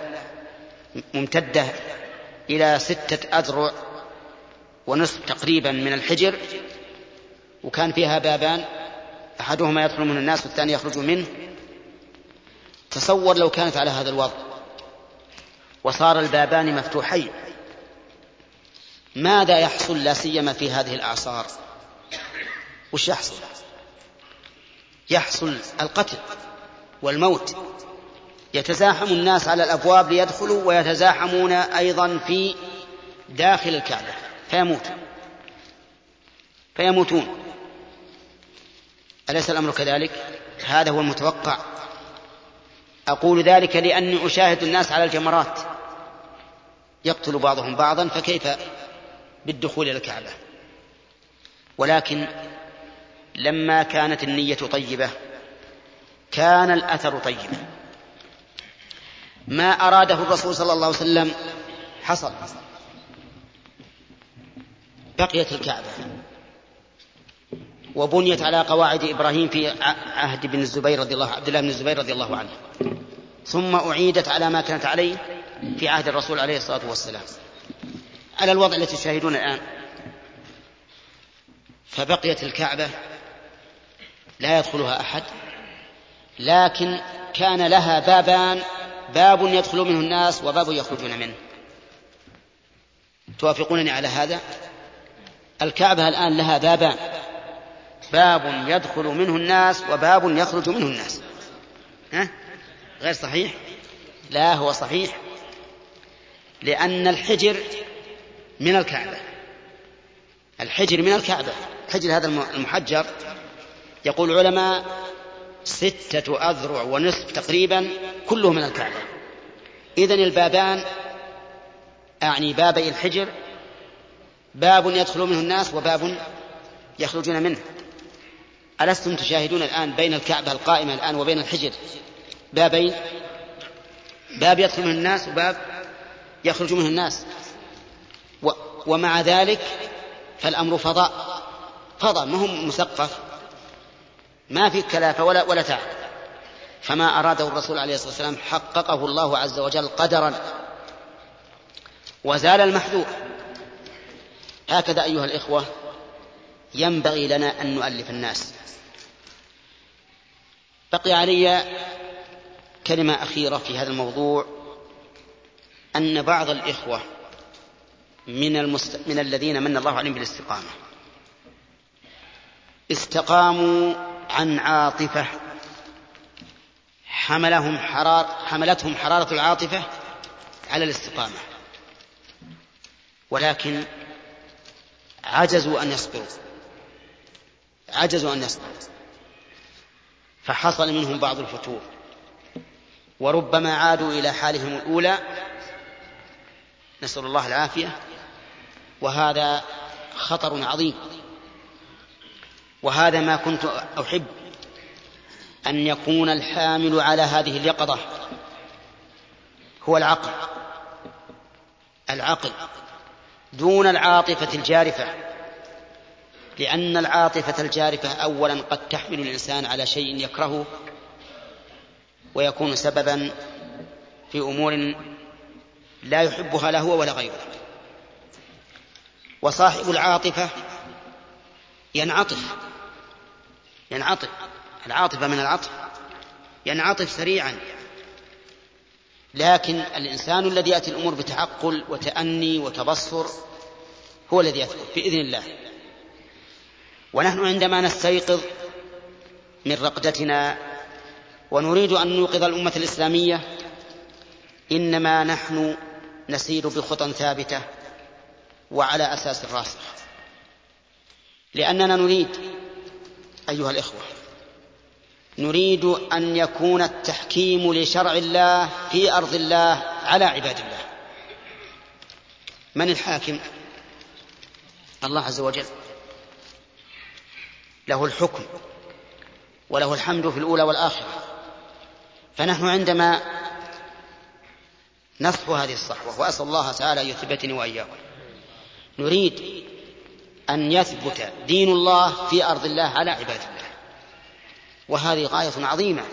ممتدة إلى ستة أذرع ونصف تقريبا من الحجر وكان فيها بابان أحدهما يدخل منه الناس والثاني يخرج منه. تصور لو كانت على هذا الوضع وصار البابان مفتوحين. ماذا يحصل؟ لا سيما في هذه الأعصار وش يحصل؟ يحصل القتل والموت. يتزاحم الناس على الأبواب ليدخلوا ويتزاحمون أيضا في داخل الكعبة فيموت فيموتون. أليس الأمر كذلك؟ هذا هو المتوقع. أقول ذلك لأني أشاهد الناس على الجمرات. يقتل بعضهم بعضا فكيف بالدخول إلى الكعبة؟ ولكن لما كانت النية طيبة كان الأثر طيبا. ما أراده الرسول صلى الله عليه وسلم حصل. بقيت الكعبة. وبنيت على قواعد إبراهيم في عهد بن الزبير رضي الله عبد الله بن الزبير رضي الله عنه. ثم أعيدت على ما كانت عليه في عهد الرسول عليه الصلاة والسلام. على الوضع التي تشاهدون الآن. فبقيت الكعبة. لا يدخلها أحد. لكن كان لها بابان باب يدخل منه الناس وباب يخرجون منه. توافقونني على هذا؟ الكعبة الآن لها بابان باب يدخل منه الناس وباب يخرج منه الناس. ها؟ غير صحيح؟ لا هو صحيح. لأن الحجر من الكعبة. الحجر من الكعبة. الحجر هذا المحجر. يقول العلماء ستة أذرع ونصف تقريبا كله من الكعبة. إذن البابان أعني بابي الحجر باب يدخل منه الناس وباب يخرجون منه. ألستم تشاهدون الآن بين الكعبة القائمة الآن وبين الحجر؟ بابين. باب يدخل منه الناس وباب يخرج منه الناس. ومع ذلك فالأمر فضاء. فضاء ما هو مثقف؟ ما في كلافة ولا ولا تعب. فما أراده الرسول عليه الصلاة والسلام حققه الله عز وجل قدرا. وزال المحذور هكذا أيها الإخوة ينبغي لنا أن نؤلف الناس. بقي علي كلمة أخيرة في هذا الموضوع أن بعض الإخوة من, المست... من الذين من الله عليهم بالاستقامة استقاموا عن عاطفة. حملهم حرار حملتهم حرارة العاطفة على الاستقامة. ولكن عجزوا أن يصبروا. عجزوا أن يصبروا. فحصل منهم بعض الفتور. وربما عادوا إلى حالهم الأولى. نسأل الله العافية. وهذا خطر عظيم. وهذا ما كنت أحب أن يكون الحامل على هذه اليقظة هو العقل. العقل دون العاطفة الجارفة لأن العاطفة الجارفة أولا قد تحمل الإنسان على شيء يكرهه ويكون سببا في أمور لا يحبها لا هو ولا غيره. وصاحب العاطفة ينعطف ينعطف. العاطفة من العطف. ينعطف سريعا. لكن الإنسان الذي يأتي الأمور بتعقل وتأني وتبصر هو الذي يثبت بإذن الله. ونحن عندما نستيقظ من رقدتنا ونريد أن نوقظ الأمة الإسلامية إنما نحن نسير بخطى ثابتة وعلى أساس راسخ لأننا نريد أيها الإخوة نريد أن يكون التحكيم لشرع الله في أرض الله على عباد الله. من الحاكم؟ الله عز وجل. له الحكم وله الحمد في الأولى والآخرة. فنحن عندما نصف هذه الصحوة وأسأل الله تعالى يثبتني وإياكم نريد أن يثبت دين الله في أرض الله على عباد الله. وهذه غاية عظيمة.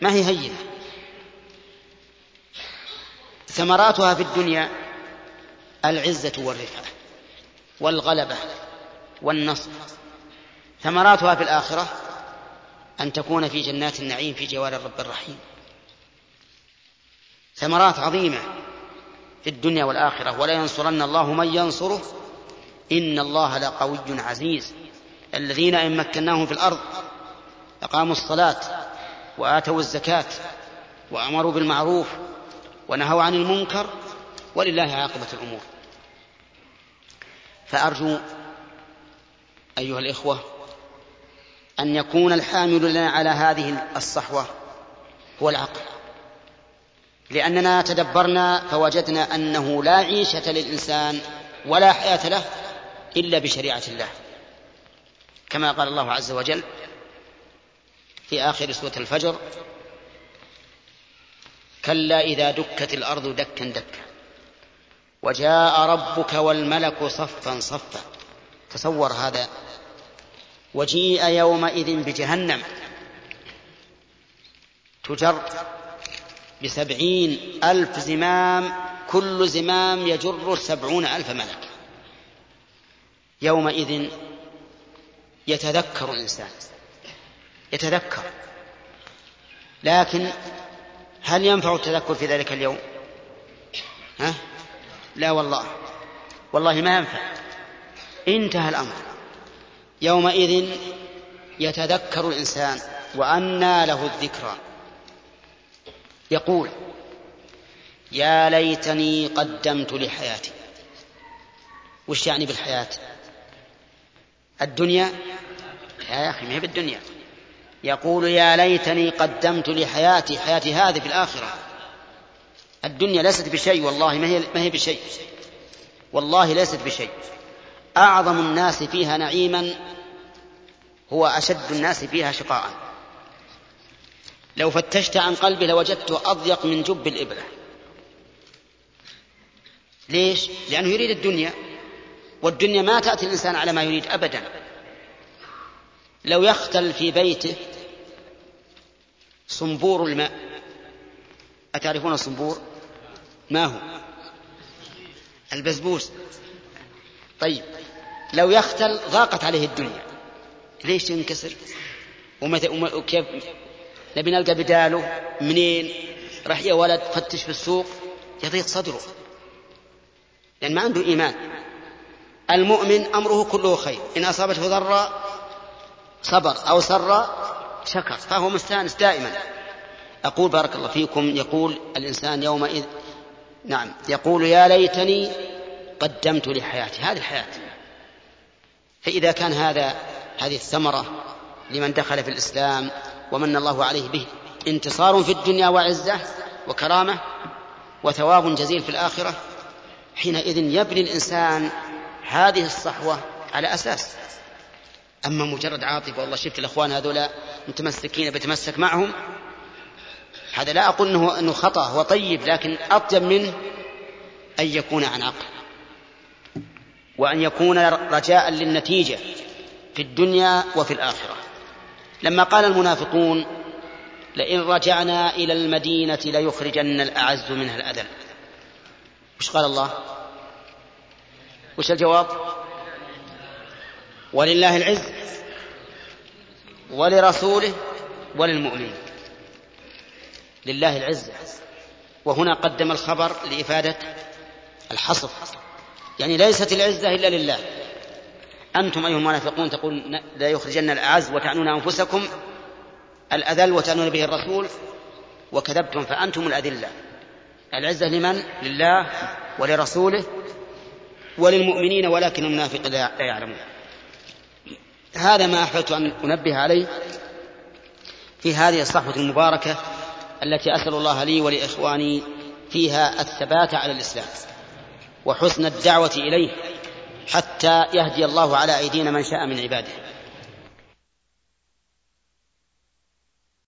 ما هي هينة؟ ثمراتها في الدنيا العزة والرفعة والغلبة والنصر. ثمراتها في الآخرة أن تكون في جنات النعيم في جوار الرب الرحيم. ثمرات عظيمة في الدنيا والآخرة. ولا ينصرن الله من ينصره إن الله لقوي عزيز. الذين إن مكناهم في الأرض أقاموا الصلاة وآتوا الزكاة وأمروا بالمعروف ونهوا عن المنكر ولله عاقبة الأمور. فأرجو أيها الإخوة أن يكون الحامل لنا على هذه الصحوة هو العقل. لأننا تدبرنا فوجدنا أنه لا عيشة للإنسان ولا حياة له إلا بشريعة الله. كما قال الله عز وجل في آخر سورة الفجر كلا إذا دكت الأرض دكا دكا وجاء ربك والملك صفا صفا. تصور هذا. وجيء يومئذ بجهنم. تجر بسبعين ألف زمام كل زمام يجر سبعون ألف ملك. يومئذ يتذكر الإنسان. يتذكر. لكن هل ينفع التذكر في ذلك اليوم؟ ها؟ لا والله. والله ما ينفع. انتهى الأمر. يومئذ يتذكر الإنسان وأنى له الذكرى. يقول يا ليتني قدمت لحياتي. وش يعني بالحياة؟ الدنيا يا أخي ما هي بالدنيا. يقول يا ليتني قدمت لحياتي حياتي هذه في الآخرة. الدنيا ليست بشيء والله ما هي ما هي بشيء. والله ليست بشيء. أعظم الناس فيها نعيما هو أشد الناس فيها شقاء. لو فتشت عن قلبه لوجدته أضيق من جب الإبرة. ليش؟ لأنه يريد الدنيا. والدنيا ما تأتي الإنسان على ما يريد أبدا. لو يختل في بيته صنبور الماء أتعرفون الصنبور؟ ما هو؟ البسبوس. طيب لو يختل ضاقت عليه الدنيا ليش ينكسر؟ ومتى وكيف؟ نبي نلقى بداله منين؟ راح يا ولد فتش في السوق يضيق صدره. لأن ما عنده إيمان. المؤمن أمره كله خير. إن أصابته ضراء صبر. أو سر شكر. فهو مستأنس دائما. أقول بارك الله فيكم يقول الإنسان يومئذ نعم يقول يا ليتني قدمت لحياتي. هذه الحياة. فإذا كان هذا هذه الثمرة لمن دخل في الإسلام ومن الله عليه به انتصار في الدنيا وعزة وكرامة وثواب جزيل في الآخرة حينئذ يبني الإنسان هذه الصحوة على أساس. أما مجرد عاطفة والله شفت الأخوان هذولا متمسكين بتمسك معهم. هذا لا أقول أنه, أنه خطأ هو طيب لكن أطيب منه أن يكون عن عقل. وأن يكون رجاء للنتيجة في الدنيا وفي الآخرة. لما قال المنافقون لئن رجعنا إلى المدينة ليخرجن الأعز منها الأذل. وش قال الله؟ وش الجواب؟ ولله العز ولرسوله وللمؤمنين. لله العزة وهنا قدم الخبر لإفادة الحصر. يعني ليست العزة إلا لله. أنتم أيها المنافقون تقول لا يخرجن الأعز وتعنون أنفسكم الأذل وتعنون به الرسول وكذبتم فأنتم الأذلة. العزة لمن؟ لله ولرسوله وللمؤمنين ولكن المنافق لا يعلمون هذا ما أحببت أن أنبه عليه في هذه الصحوة المباركة التي أسأل الله لي ولإخواني فيها الثبات على الإسلام وحسن الدعوة إليه حتى يهدي الله على أيدينا من شاء من عباده.